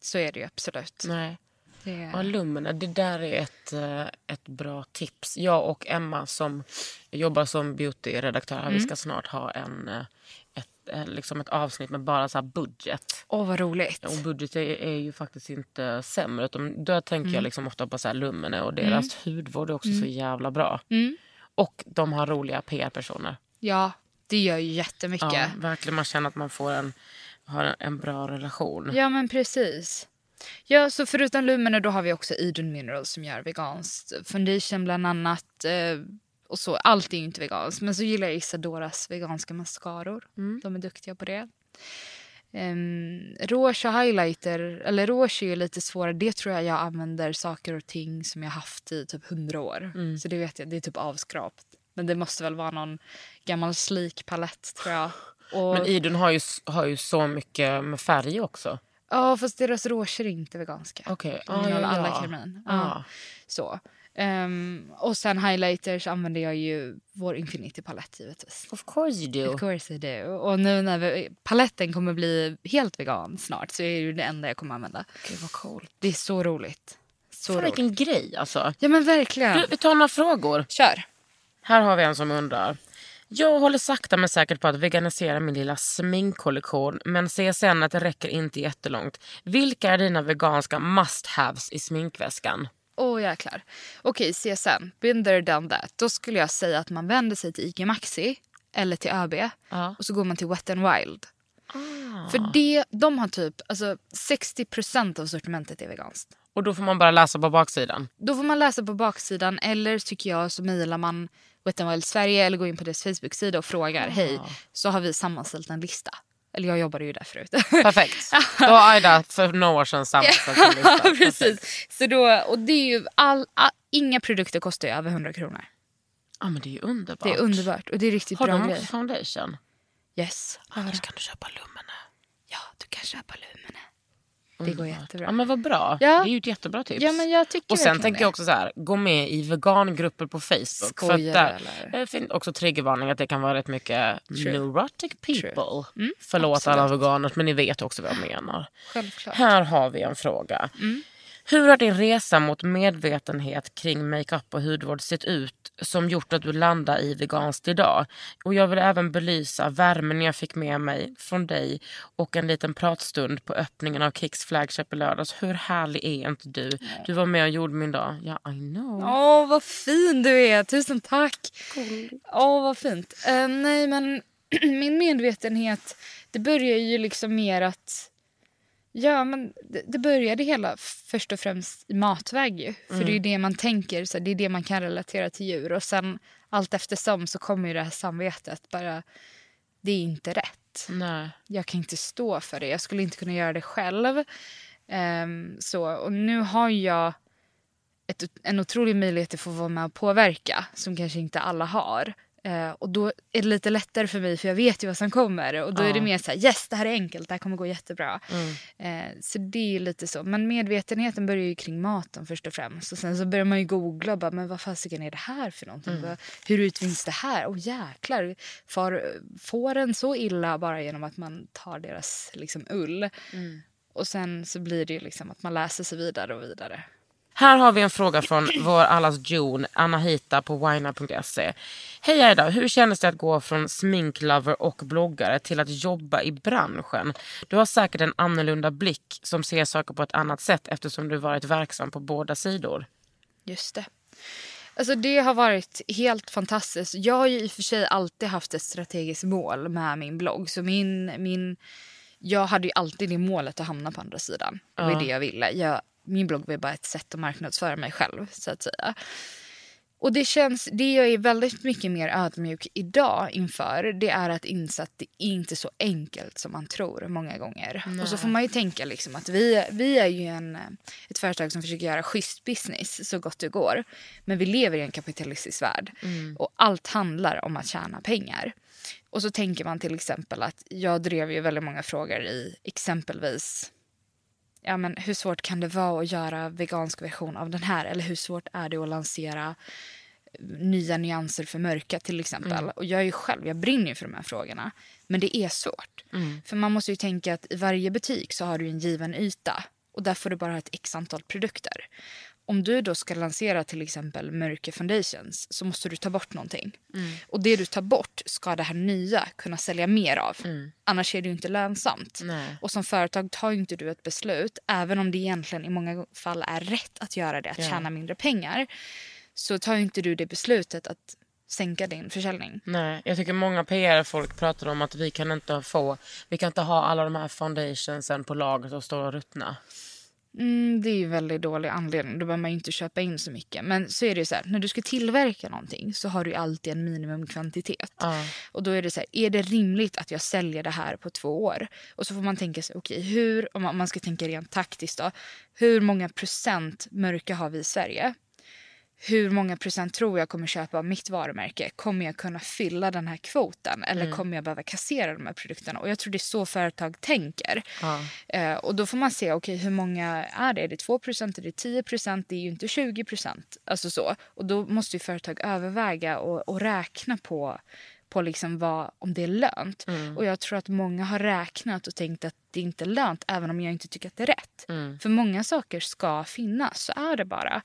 Så är det ju absolut. Nej. Det Ja, Lumene, det där är ett, eh, ett bra tips. Jag och Emma som jobbar som beautyredaktör här, vi ska snart ha en, eh, liksom ett avsnitt med bara så budget. Åh, vad roligt. Och budget är, är ju faktiskt inte sämre. Utan då tänker jag liksom ofta på så här Lumene och deras hudvård är också så jävla bra. Och de har roliga PR-personer. Ja, det gör ju jättemycket. Ja, Ja. verkligen, man känner att man får en, har en, en bra relation. men precis. Ja, så förutom Lumene då har vi också Eden Minerals som gör veganskt. Foundation bland annat. Eh, och så. Allt är ju inte veganskt. Men så gillar jag Isadoras veganska mascaror. De är duktiga på det. Um, rouge och highlighter, eller rouge är ju lite svårare. Det tror jag jag använder saker och ting som jag haft i typ hundra år. Så det vet jag, det är typ avskrapt. Men det måste väl vara någon gammal slik palett tror jag. Och, Men Idun har ju, har ju så mycket med färg också. Ja, fast deras rouger är inte veganska. Okej, ja, innehåller ja, alla ja. karmin. Ja. Ja. Så. Ehm, och sen highlighters använder jag ju vår Infinity palett givetvis. Of course you do. Of course I do. Och nu när vi, paletten kommer bli helt vegan snart så är det det enda jag kommer använda. Gud vad coolt. Det är så roligt. Så roligt. vilken grej alltså. Ja men verkligen. Du, vi tar några frågor. Kör. Här har vi en som undrar. Jag håller sakta men säkert på att veganisera min lilla sminkkollektion men ser sen att det räcker inte jättelångt. Vilka är dina veganska must-haves i sminkväskan? Åh oh, jäklar. Okej, CSN. Been there, done that. Då skulle jag säga att man vänder sig till ICA Maxi eller till ÖB Ja. och så går man till Wet n Wild. För det, de har typ alltså 60% av sortimentet är veganskt. Och då får man bara läsa på baksidan. Då får man läsa på baksidan eller tycker jag så mejlar man Wet n Wild Sverige eller går in på deras Facebook-sida och frågar hej så har vi sammanställt en lista. Eller jag jobbade ju där förut. Perfekt. Då har Aida för några år sedan sammanställt lista. Ja, precis. Så då, och det är ju all, all, inga produkter kostar ju över 100 kronor. Ja men det är ju underbart. Det är underbart och det är riktigt Har bra de grejer. foundation? Yes. Annars kan du köpa Lumene. Ja, du kan köpa Lumene. Det går jättebra. Ja men vad bra. Ja. Det är ju ett jättebra tips. Ja, men jag tycker och sen tänker jag också så här, gå med i vegangrupper på Facebook. Skojar för att där, det finns också triggervarning att det kan vara rätt mycket True. neurotic people. Mm, Förlåt absolut. alla veganer men ni vet också vad jag menar. Självklart. Här har vi en fråga. Mm. Hur har din resa mot medvetenhet kring makeup och hudvård sett ut som gjort att du landar i veganskt idag? Och jag vill även belysa värmen jag fick med mig från dig och en liten pratstund på öppningen av Kicks flagship i lördags. Hur härlig är inte du? Du var med och gjorde min dag. Ja, I know. Åh, vad fin du är. Tusen tack. Åh, vad fint. Eh, nej, men min medvetenhet, det börjar ju liksom mer att... Ja, men det, det började hela först och främst i matväg ju. För det är ju det man tänker, så det är det man kan relatera till djur. Och sen allt eftersom så kommer ju det här samvetet bara, det är inte rätt. Nej. jag kan inte stå för det. Jag skulle inte kunna göra det själv. Ehm, så, och nu har jag ett, en otrolig möjlighet att få vara med och påverka som kanske inte alla har. Eh, och då är det lite lättare för mig för jag vet ju vad som kommer. Och då är det mer så här, yes det här är enkelt, det här kommer gå jättebra. Eh, så det är lite så. Men medvetenheten börjar ju kring maten först och främst. Och sen så börjar man ju googla och bara, men vad fasiken är det här för någonting? Vad- Hur utvinns det här? Åh jäklar, far, får en så illa bara genom att man tar deras liksom, ull? Och sen så blir det ju liksom att man läser sig vidare och vidare. Här har vi en fråga från vår allas June, Anahita på wina.se. Hej Aida, hur kändes det att gå från sminklover och bloggare till att jobba i branschen? Du har säkert en annorlunda blick som ser saker på ett annat sätt eftersom du varit verksam på båda sidor. Just det. Alltså det har varit helt fantastiskt. Jag har ju i och för sig alltid haft ett strategiskt mål med min blogg. Så min, min, jag hade ju alltid det målet att hamna på andra sidan. Det var ju det jag ville. Jag, min blogg var bara ett sätt att marknadsföra mig själv så att säga. Och det känns, det jag är väldigt mycket mer ödmjuk idag inför det är att inse att det är inte så enkelt som man tror många gånger. Och så får man ju tänka liksom att vi, vi är ju en, ett företag som försöker göra schysst business så gott det går. Men vi lever i en kapitalistisk värld och allt handlar om att tjäna pengar. Och så tänker man till exempel att jag drev ju väldigt många frågor i exempelvis ja, men hur svårt kan det vara att göra vegansk version av den här? Eller hur svårt är det att lansera nya nyanser för mörka till exempel? Och jag är själv, jag brinner för de här frågorna. Men det är svårt. För man måste ju tänka att i varje butik så har du en given yta. Och där får du bara ha ett x antal produkter. Om du då ska lansera till exempel mörka foundations så måste du ta bort någonting. Och det du tar bort ska det här nya kunna sälja mer av. Annars är det inte lönsamt. Nej. Och som företag tar inte du ett beslut, även om det egentligen i många fall är rätt att göra det, att tjäna mindre pengar. Så tar inte du det beslutet att sänka din försäljning. Nej, jag tycker många PR-folk pratar om att vi kan inte få, vi kan inte ha alla de här foundationsen på lagret och stå och ruttna. Mm, det är ju väldigt dålig anledning. Då behöver man ju inte köpa in så mycket. Men så är det ju så här, när du ska tillverka någonting så har du ju alltid en minimumkvantitet. Ja. Och då är det så här, är det rimligt att jag säljer det här på två år? Och så får man tänka sig, okej, hur, om man- om man ska tänka rent taktiskt då, hur många procent mörka har vi i Sverige? Hur många procent tror jag kommer köpa av mitt varumärke? Kommer jag kunna fylla den här kvoten eller kommer jag behöva kassera de här produkterna? Och jag tror det är så företag tänker. Eh, och då får man se, okej hur många är det? Är det 2 procent? Är det 10 procent? Det är ju inte 20 procent. Alltså så. Och då måste ju företag överväga och, och räkna på på liksom vad, om det är lönt. Och jag tror att många har räknat och tänkt att det inte är lönt även om jag inte tycker att det är rätt. För många saker ska finnas, så är det bara.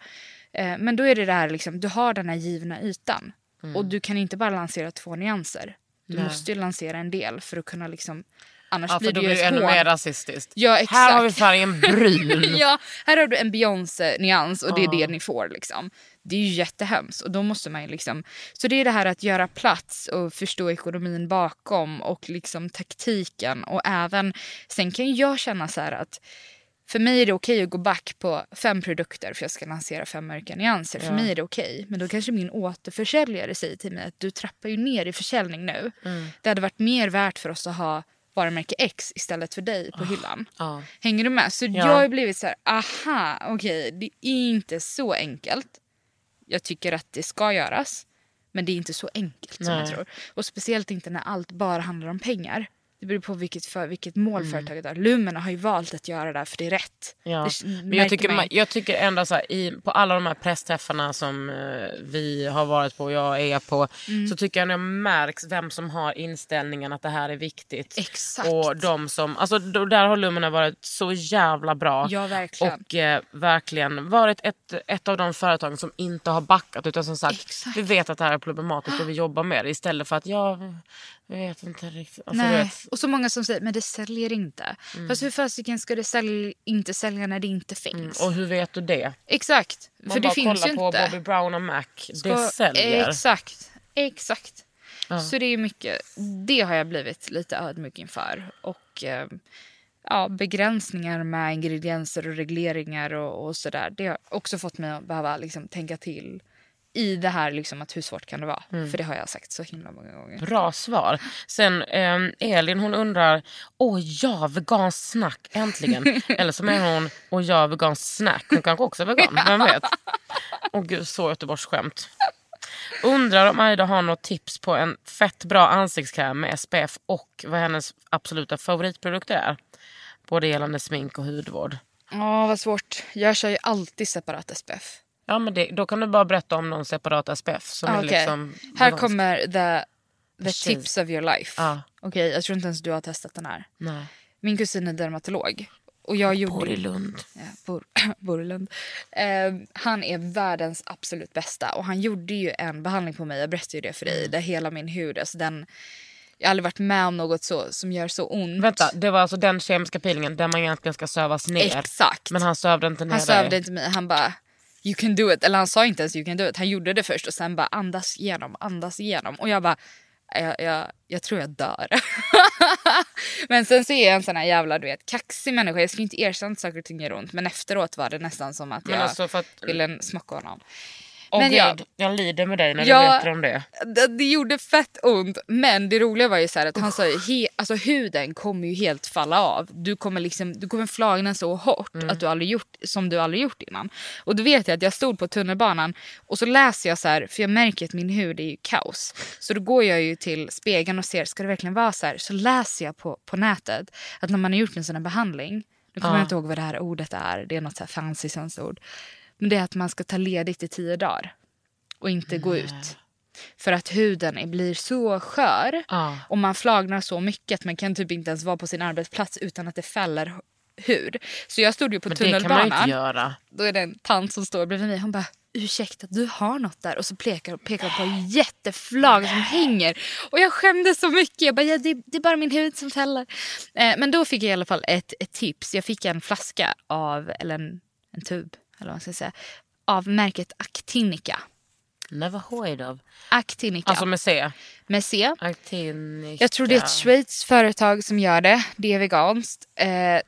Eh, men då är det det här, liksom, du har den här givna ytan. Och du kan inte bara lansera två nyanser. Du Nej. måste ju lansera en del för att kunna liksom... Annars Ja, blir det ju blir det ännu mer rasistiskt. Ja. Här har vi färgen brun. ja, här har du en Beyoncé-nyans och det är det ni får. Liksom. Det är ju jättehemskt. Och då måste man ju liksom... Så det är det här att göra plats och förstå ekonomin bakom och liksom taktiken. Och även, sen kan jag känna så här att för mig är det okej att gå back på fem produkter för jag ska lansera fem mörka nyanser. För mig är det okej. Men då kanske min återförsäljare säger till mig att du trappar ju ner i försäljning nu. Det hade varit mer värt för oss att ha varumärke X istället för dig på hyllan. Ja. Hänger du med? Så jag har blivit så här, aha, okej, det är inte så enkelt. Jag tycker att det ska göras, men det är inte så enkelt som jag tror. Och speciellt inte när allt bara handlar om pengar. Det beror på vilket, för, vilket mål Mm. företaget har. Lumena har ju valt att göra det här för det är rätt. Ja. Det Men jag tycker, man jag tycker ändå så här, i, på alla de här pressträffarna som eh, vi har varit på och jag är på Mm. så tycker jag det märks vem som har inställningen att det här är viktigt. Exakt. Och de som, alltså, där har Lumina varit så jävla bra. Ja, verkligen. Och eh, verkligen varit ett, ett av de företagen som inte har backat utan som sagt Exakt. vi vet att det här är problematiskt och vi jobbar med det istället för att ja, jag vet inte riktigt. Alltså, Nej. vet, Och så många som säger men det säljer inte. Mm. Fast hur fasiken ska det sälj, inte sälja när det inte finns? och hur vet du det? Exakt. Man för det bara finns kollar ju på inte. Bobby Brown och Mac. Det Ska- säljer. Exakt. Exakt. Så det är mycket, det har jag blivit lite ödmjuk inför. Och eh, ja, begränsningar med ingredienser och regleringar och, och sådär. Det har också fått mig att behöva liksom, tänka till i det här liksom, att hur svårt kan det vara. Mm. För det har jag sagt så himla många gånger. Bra svar. Sen eh, Elin hon undrar, åh ja, vegansk snack äntligen. Eller så menar hon, åh ja, vegansk snack. Hon kanske också är vegan, vem vet? Åh gud, så Göteborgsskämt. Undrar om Aida har något tips på en fett bra ansiktskräm med SPF och vad hennes absoluta favoritprodukter är. Både gällande smink och hudvård. Ja, vad svårt. Jag kör ju alltid separat SPF. Ja, men det, då kan du bara berätta om någon separat SPF. Som Ah, okej. liksom Här vegansk. kommer the, the Precis. tips of your life. Ja. Okej, jag tror inte ens du har testat den här. Nej. Min kusin är dermatolog. Och jag gjorde... Bor i Lund. Ja, bor, bor i Lund. Eh, han är världens absolut bästa. Och han gjorde ju en behandling på mig, jag berättade ju det för Mm. dig, där hela min hud, alltså den... Jag har aldrig varit med om något så, som gör så ont. Vänta, det var alltså den kemiska peelingen där man egentligen ska sövas ner. Exakt. Men han sövde inte ner Han dig. sövde inte mig, han bara you can do it. Eller han sa inte ens you can do it. Han gjorde det först och sen bara andas igenom, andas igenom. Och jag bara, jag, jag, jag tror jag dör. men sen så är jag en sån här jävla du vet, kaxig människa. Jag skulle inte erkänna att saker och ting gör ont. Men efteråt var det nästan som att jag alltså att- ville smocka honom. Åh Men gud, ja. jag lider med dig när Ja. du berättar om det. Det, det gjorde fett ont. Men det roliga var ju så här att han sa ju he, alltså huden kommer ju helt falla av. Du kommer, liksom, du kommer flagna så hårt att du aldrig gjort, som du aldrig gjort innan. Och då vet jag att jag stod på tunnelbanan och så läser jag så här, för jag märker att min hud är ju kaos. Så då går jag ju till spegeln och ser, ska det verkligen vara så här? Så läser jag på, på nätet att när man har gjort en sån här behandling, nu kommer jag inte ihåg vad det här ordet är, det är något så här fancy svenskt ord. Men det är att man ska ta ledigt i tio dagar och inte gå ut. För att huden blir så skör Ja. och man flagnar så mycket att man kan typ inte ens vara på sin arbetsplats utan att det fäller hu- hud. Så jag stod ju på Men det kan man tunnelbanan. inte göra. Då är det en tant som står bredvid mig. Hon bara ursäkta du har något där och så pekar, pekar hon på en jätteflagg som hänger. Och jag skämdes så mycket. Jag bara ja, det, det är bara min hud som fäller. Eh, men då fick jag i alla fall ett, ett tips. Jag fick en flaska av, eller en, en tub eller vad man ska säga, av märket Actinica. Never heard of. Actinica Alltså med C. med C. Actinica. Jag tror det är ett Schweiz företag som gör det. Det är veganskt. Eh,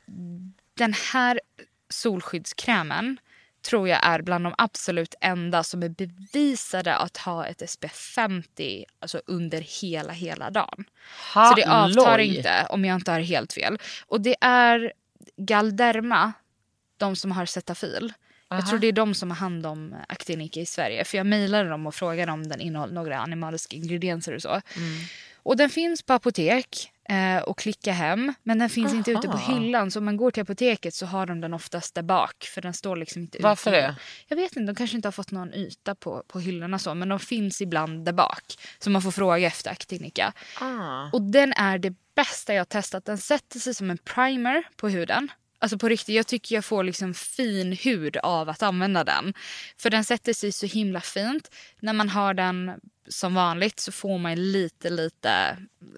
den här solskyddskrämen tror jag är bland de absolut enda som är bevisade att ha ett SPF 50 alltså under hela, hela dagen. Så det avtar Halloj. inte om jag inte har helt fel. Och det är Galderma, de som har Cetaphil. Jag tror det är de som har hand om Actinica i Sverige. För jag mejlade dem och frågade om den innehåller några animaliska ingredienser och så. Och den finns på apotek eh, och klicka hem. Men den finns inte ute på Aha. hyllan. Så om man går till apoteket så har de den oftast där bak. För den står liksom inte Varför ute. det? Jag vet inte, de kanske inte har fått någon yta på, på hyllorna så. Men de finns ibland där bak. Så man får fråga efter Actinica. Ah. Och den är det bästa jag har testat. Den sätter sig som en primer på huden. Alltså på riktigt, jag tycker jag får liksom fin hud av att använda den. För den sätter sig så himla fint. När man har den som vanligt så får man lite, lite,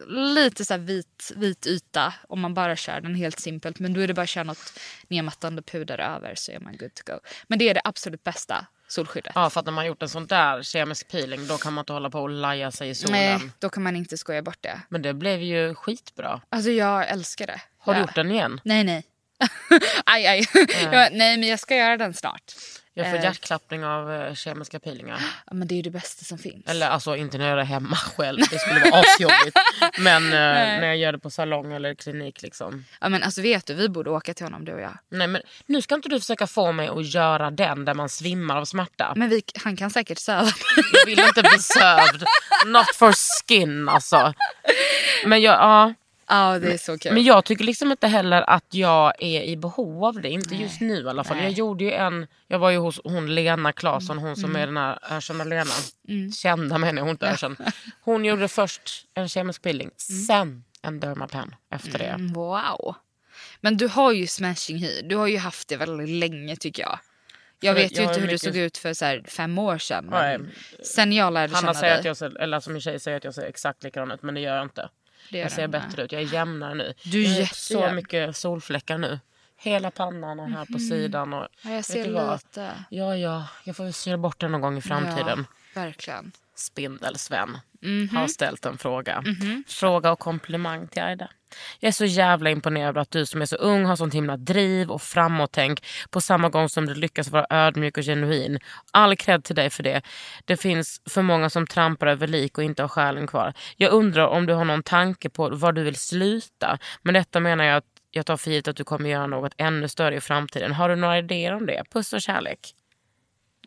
lite så vit, vit yta om man bara kör den helt simpelt. Men då är det bara att köra något nedmattande puder över så är man good to go. Men det är det absolut bästa solskyddet. Ja, för att när man gjort en sån där kemisk peeling då kan man inte hålla på och laja sig i solen. Nej, då kan man inte skoja bort det. Men det blev ju skitbra. Alltså jag älskar det. Har du Ja. gjort den igen? Nej, nej. aj, aj. Ja, nej, men jag ska göra den snart. Jag får Eh. hjärtklappning av eh, kemiska peelingar. Ja, men det är ju det bästa som finns. Eller alltså inte när jag gör det hemma själv, det skulle vara asjobbigt. Men eh, när jag gör det på salong eller klinik liksom. Ja, men alltså vet du, vi borde åka till honom du och jag. Nej men nu ska inte du försöka få mig att göra den där man svimmar av smärta. Men vi, han kan säkert söva Jag vill inte bli sövd. Not for skin alltså. Men jag, ja. Ja, det är så kul. Men jag tycker liksom inte heller att jag är i behov av det. Inte just nu i alla fall. Nej. Jag gjorde ju en, jag var ju hos hon Lena Claesson, hon som är den här ökända Lena. Kända menar jag, inte ökänd. Hon gjorde först en kemisk peeling, sen en dermapen efter det. Mm, Wow. Men du har ju smashing hy. Du har ju haft det väldigt länge tycker jag. Jag vet ju jag har inte hur mycket- du såg ut för så här, fem år sedan. Men Nej. sen jag lärde Hanna känna säger dig. att jag ser, eller alltså min tjej säger att jag ser exakt likadan ut men det gör jag inte. Det jag ser den, bättre ut, jag är jämnare nu. Du är jag har så mycket solfläckar nu. Hela pannan och här på sidan. Och, Mhm. Ja, jag ser lite. Ja, ja, jag får syra bort den någon gång i framtiden. Ja, verkligen. Spindelsvän Mhm. har ställt en fråga. Fråga och komplimang till Aida. Jag är så jävla imponerad över att du som är så ung har sånt himla driv och framåtänk på samma gång som du lyckas vara ödmjuk och genuin. All cred till dig för det. Det finns för många som trampar över lik och inte har själen kvar. Jag undrar om du har någon tanke på var du vill sluta. Men detta menar jag att jag tar för givet att du kommer göra något ännu större i framtiden. Har du några idéer om det? Puss och kärlek.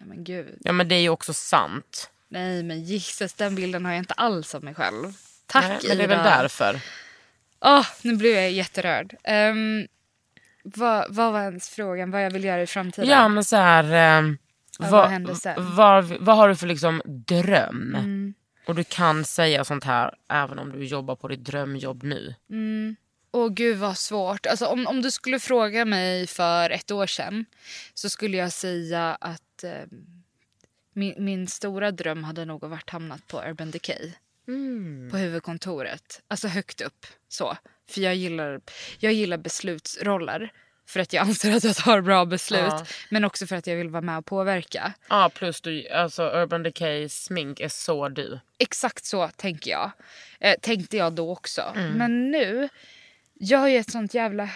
Men gud. Ja men det är ju också sant. Nej men Jesus, den bilden har jag inte alls av mig själv. Tack Nej, men det är väl Ida. därför. Åh, nu blev jag jätterörd. Um, vad, vad var ens frågan? Vad jag vill göra i framtiden? Ja men så här. Eh, Ja, vad, vad händer sen? vad, vad har du för liksom dröm? Mm. Och du kan säga sånt här även om du jobbar på ditt drömjobb nu. Åh gud vad svårt. Alltså, om, om du skulle fråga mig för ett år sedan så skulle jag säga att eh, min, min stora dröm hade nog varit hamnat på Urban Decay. På huvudkontoret. Alltså högt upp. så. För jag gillar, jag gillar beslutsroller. För att jag anser att jag tar bra beslut. Ja. Men också för att jag vill vara med och påverka. Ja plus du, alltså Urban Decay smink är så du. Exakt så tänker jag. Eh, tänkte jag då också. Men nu, jag har ju ett sånt jävla...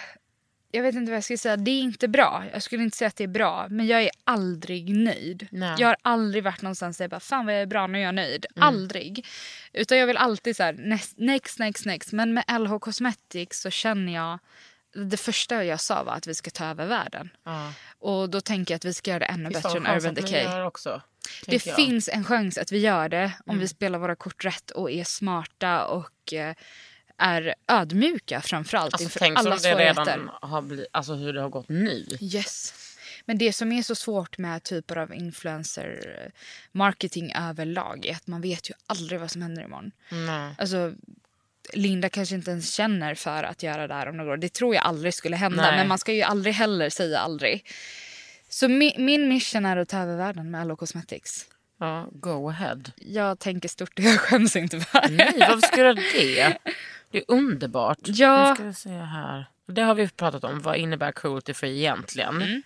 jag vet inte vad jag ska säga. Det är inte bra. Jag skulle inte säga att det är bra. Men jag är aldrig nöjd. Nej. Jag har aldrig varit någonstans där jag bara, fan vad jag är bra, nu är jag nöjd. Mm. Aldrig. Utan jag vill alltid så här, next, next, next, next. Men med LH Cosmetics så känner jag, det första jag sa var att vi ska ta över världen. Ja. Och då tänker jag att vi ska göra det ännu Finns bättre än Urban Decay. också? Det jag. finns en chans att vi gör det om Mm. vi spelar våra kort rätt och är smarta och eh, är ödmjuka framförallt Alltså, inför tänk som alla det svårigheter. redan har blivit, alltså hur det har gått nu. Yes. Men det som är så svårt med typer av influencer eh, marketing överlag är att man vet ju aldrig vad som händer imorgon. Nej. Alltså, Linda kanske inte ens känner för att göra det här om några år. Det tror jag aldrig skulle hända. Nej. Men man ska ju aldrig heller säga aldrig. Så mi, min mission är att ta över världen med LO Cosmetics. Ja, go ahead. Jag tänker stort och jag skäms inte för det. Nej, varför ska du göra det? Det är underbart. Ja. Nu ska vi se här. Det har vi pratat om. Vad innebär cruelty free egentligen? Mm.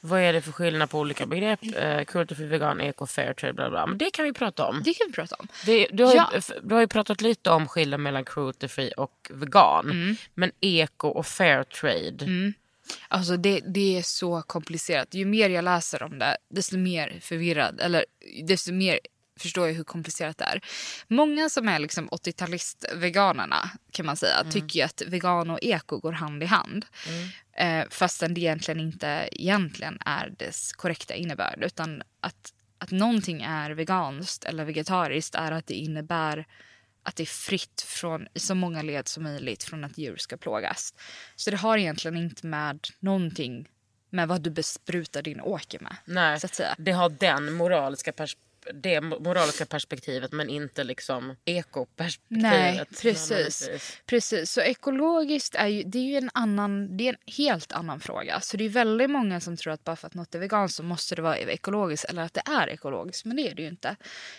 Vad är det för skillnad på olika begrepp? Eh, cruelty free, vegan, eco, fair trade, bla bla. Men det kan vi prata om. Det kan vi prata om. Det, du, har ju, Ja. f- du har ju pratat lite om skillnaden mellan cruelty free och vegan. Mm. Men eco och fair trade. Alltså det, det är så komplicerat. Ju mer jag läser om det, desto mer förvirrad, eller desto mer förstår jag hur komplicerat det är. Många som är liksom 80-talist-veganerna kan man säga tycker ju att vegan och eko går hand i hand. Eh, fastän det egentligen inte egentligen är dess korrekta innebörd. Utan att, att någonting är veganskt eller vegetariskt är att det innebär att det är fritt från, i så många led som möjligt från att djur ska plågas. Så det har egentligen inte med någonting med vad du besprutar din åker med. Nej, det har den moraliska pers- det moraliska perspektivet men inte liksom ekoperspektivet. Nej, precis. precis. Så ekologiskt är ju, det är ju en, annan, det är en helt annan fråga. Så det är väldigt många som tror att bara för att något är veganskt så måste det vara ekologiskt eller att det är ekologiskt. Men det är det ju inte.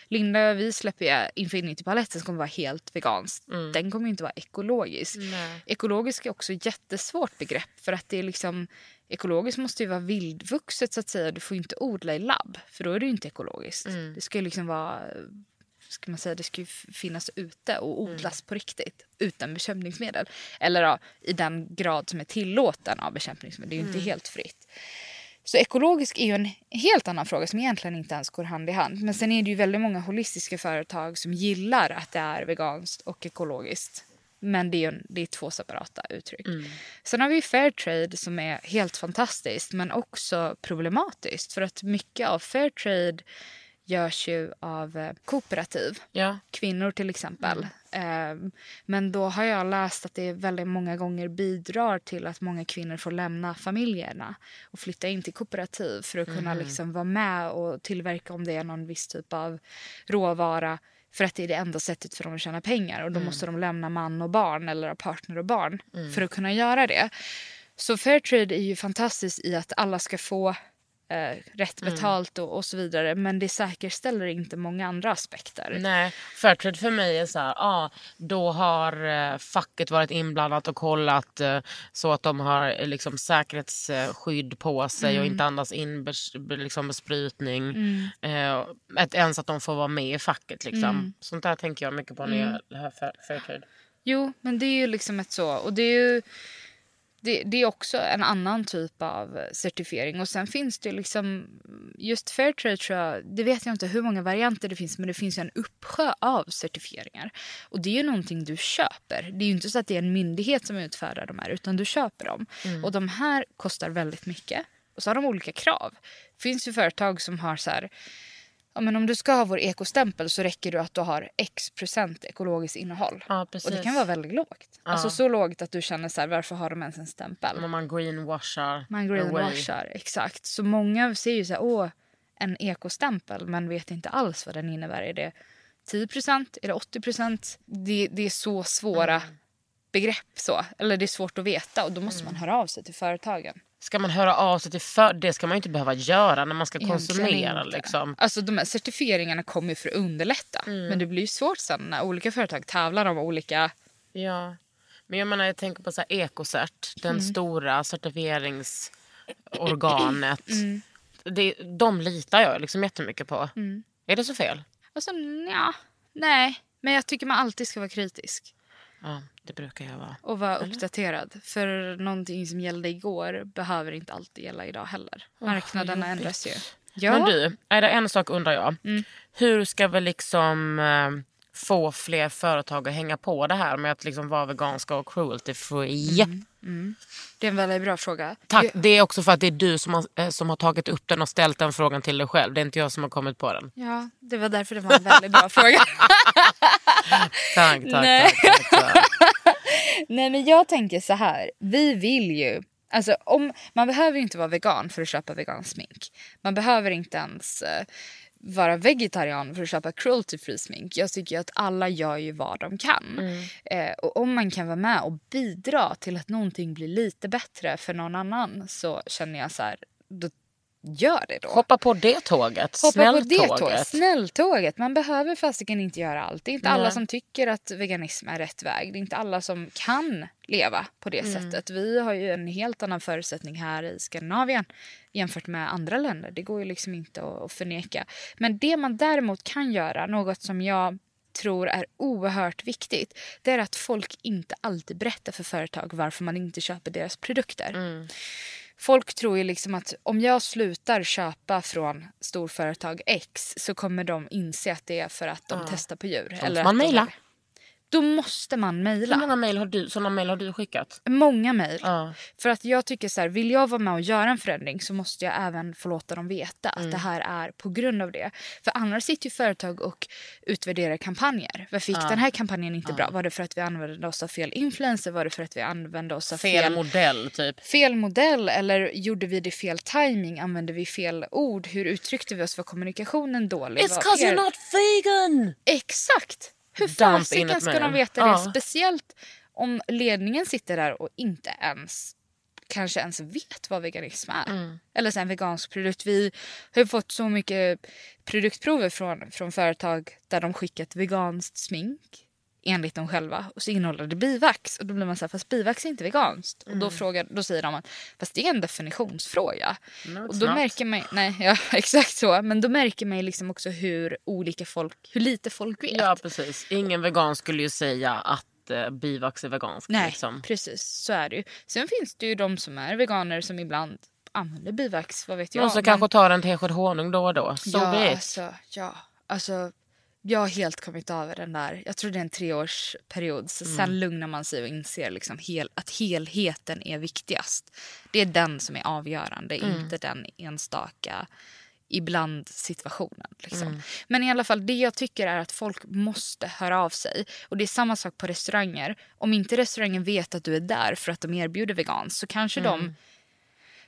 Linda, vi släpper ju Infinity-paletten som kommer vara helt vegansk. Den kommer inte vara ekologisk. Nej. Ekologisk är också ett jättesvårt begrepp för att det är liksom Ekologiskt måste ju vara vildvuxet så att säga. Du får inte odla i labb för då är det inte ekologiskt. Det ska ju liksom vara ska man säga, det ska finnas ute och odlas på riktigt utan bekämpningsmedel. Eller ja, i den grad som är tillåten av bekämpningsmedel. Det är ju inte helt fritt. Så ekologisk är ju en helt annan fråga som egentligen inte ens går hand i hand. Men sen är det ju väldigt många holistiska företag som gillar att det är veganskt och ekologiskt. Men det är, det är två separata uttryck. Sen har vi fair trade som är helt fantastiskt men också problematiskt. För att mycket av fair trade görs ju av eh, kooperativ Ja. kvinnor till exempel. Ehm, Men då har jag läst att det väldigt många gånger bidrar till att många kvinnor får lämna familjerna och flytta in till kooperativ för att kunna liksom vara med och tillverka om det är någon viss typ av råvara för att det är det enda sättet för dem att tjäna pengar och då måste de lämna man och barn eller partner och barn för att kunna göra det. Så Fairtrade är ju fantastiskt i att alla ska få eh, rätt betalt och, och så vidare men det säkerställer inte många andra aspekter. Nej, Fairtrade för mig är så här, ah, då har eh, facket varit inblandat och kollat eh, så att de har eh, liksom, säkerhetsskydd på sig Mm. och inte andas in bes, be- liksom, besprutning. Eh, att ens att de får vara med i facket. Liksom. Mm. Sånt där tänker jag mycket på när jag hör Fair- Fairtrade. Jo, men det är ju liksom ett så. Och det är ju det, det är också en annan typ av certifiering. Och sen finns det liksom, just Fairtrade tror jag, det vet jag inte hur många varianter det finns, men det finns ju en uppsjö av certifieringar. Och det är ju någonting du köper. Det är inte så att det är en myndighet som utfärdar de här, utan du köper dem. Och de här kostar väldigt mycket. Och så har de olika krav. Det finns ju företag som har så här, ja, men om du ska ha vår ekostämpel så räcker det att du har x procent ekologiskt innehåll. Ja, och det kan vara väldigt lågt. Alltså så lågt att du känner så här, varför har de ens en stämpel? När man greenwashar. Man away. greenwashar, exakt. Så många ser ju så här, åh, en ekostämpel, men vet inte alls vad den innebär. Är det 10 procent? Är det 80 procent? Det, det är så svåra begrepp så. Eller det är svårt att veta och då måste man höra av sig till företagen. Ska man höra av sig till för... Det ska man ju inte behöva göra när man ska konsumera. Liksom. Alltså de här certifieringarna kommer ju för att underlätta. Men det blir ju svårt sen när olika företag tävlar om olika... Ja. Men jag menar, jag tänker på så här Ecocert, den Mm. stora certifieringsorganet. Det, de litar jag liksom jättemycket på. Är det så fel? Alltså ja, nej. Men jag tycker man alltid ska vara kritisk. Ja, det brukar jag vara. Och vara uppdaterad. För någonting som gällde igår behöver inte alltid gälla idag heller. Marknaderna jobbigt. ändras ju. Men du, är det en sak undrar jag. Mm. Hur ska vi liksom eh, få fler företag att hänga på det här med att liksom vara veganska och cruelty free? Mm. Det är en väldigt bra fråga. Tack. Det är också för att det är du som har, eh, som har tagit upp den och ställt den frågan till dig själv. Det är inte jag som har kommit på den. Ja, det var därför det var en väldigt bra fråga. Tack, tack, tack, tack, tack. Nej men jag tänker så här. Vi vill ju. Alltså, om, man behöver inte vara vegan för att köpa vegansk smink. Man behöver inte ens eh, vara vegetarian för att köpa cruelty free smink. Jag tycker ju att alla gör ju vad de kan. Eh, och om man kan vara med och bidra till att någonting blir lite bättre för någon annan så känner jag så här. Då gör det då. Hoppa på det tåget. Hoppa på det Snälltåget. tåget. Snälltåget. Man behöver fasiken inte göra allt. Det är inte alla Nej. som tycker att veganism är rätt väg. Det är inte alla som kan leva på det sättet. Vi har ju en helt annan förutsättning här i Skandinavien jämfört med andra länder. Det går ju liksom inte att, förneka. Men det man däremot kan göra, något som jag tror är oerhört viktigt, det är att folk inte alltid berättar för företag varför man inte köper deras produkter. Folk tror ju liksom att om jag slutar köpa från storföretag X så kommer de inse att det är för att de testar på djur. måste eller man mejla. Då måste man Hur mejla. många mejl har du, sådana mejl har du skickat? Många mejl. Ja. För att jag tycker så här, vill jag vara med och göra en förändring så måste jag även få låta dem veta att det här är på grund av det. För annars sitter ju företag och utvärderar kampanjer. Varför gick den här kampanjen inte bra? Var det för att vi använde oss av fel influencer? Var det för att vi använde oss av Fel fel, modell typ. fel modell? Eller gjorde vi det fel timing? Använde vi fel ord? Hur uttryckte vi oss? Var kommunikationen dålig? It's 'cause you're not vegan! Exakt! Hur fasiken ska de veta Ja. det? Speciellt om ledningen sitter där och inte ens kanske ens vet vad veganism är. Mm. Eller så en vegansk produkt. Vi har fått så mycket produktprover från, från företag där de skickat veganskt smink enligt dem själva och så innehåller det bivax. Och då blir man så här, fast bivax är inte veganskt. Och Mm. då, frågar, då säger de att fast det är en definitionsfråga. No, och då not. märker man, nej ja exakt så, men då märker man liksom också hur olika folk, hur lite folk vet. Ja precis. Ingen vegan skulle ju säga att eh, bivax är veganskt. Nej, Liksom. precis. Så är det ju. Sen finns det ju de som är veganer som ibland använder bivax, vad vet jag. Någon som men- kanske tar en tesked honung då och då. So ja, be it. alltså, ja, alltså, jag har helt kommit över den där. Jag tror det är en treårsperiod. Så Mm. Sen lugnar man sig och inser liksom hel, att helheten är viktigast. Det är den som är avgörande, Mm. inte den enstaka ibland situationen. Liksom. Mm. Men i alla fall, det jag tycker är att folk måste höra av sig. Och det är samma sak på restauranger. Om inte restaurangen vet att du är där för att de erbjuder vegans så kanske Mm. de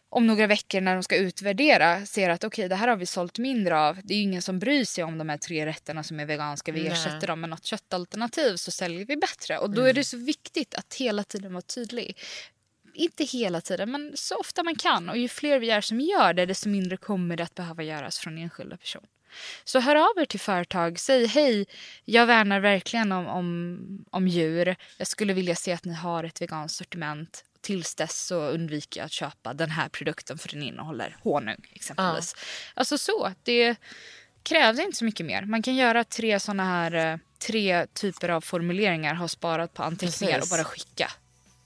om några veckor när de ska utvärdera ser att okej det här har vi sålt mindre av. Det är ingen som bryr sig om de här tre rätterna som är veganska. Vi Nej. ersätter dem med något köttalternativ så säljer vi bättre. Och då är det så viktigt att hela tiden vara tydlig. Inte hela tiden men så ofta man kan. Och ju fler vi är som gör det desto mindre kommer det att behöva göras från enskilda personer. Så hör av er till företag. Säg hej, jag värnar verkligen om, om, om djur. Jag skulle vilja se att ni har ett veganskt sortiment. Tills dess så undviker jag att köpa den här produkten för den innehåller honung exempelvis. Alltså så, det krävs inte så mycket mer. Man kan göra tre såna här, eh, tre typer av formuleringar, ha sparat på anteckningar Precis. och bara skicka.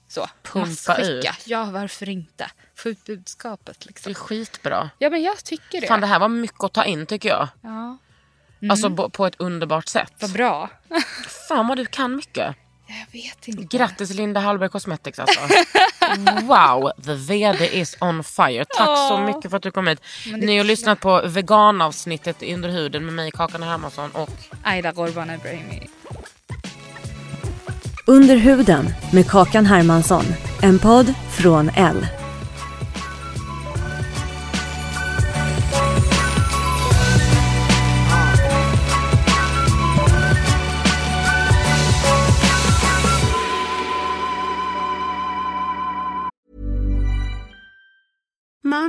Så, Pumpa massskicka. ut. Ja, varför inte? Få ut budskapet Det liksom. är skitbra. Ja, men jag tycker det. Fan det här var mycket att ta in tycker jag. Ja, Alltså bo- på ett underbart sätt. vad bra. Fan vad du kan mycket. Jag vet inte. Grattis Linda Hallberg Cosmetics alltså. wow, the VD is on fire. Tack så mycket för att du kom hit. Ni har lyssnat på veganavsnittet Under huden med mig Kakan Hermansson och Aida Gorban Ebrahimi. Under huden med Kakan Hermansson. En podd från L.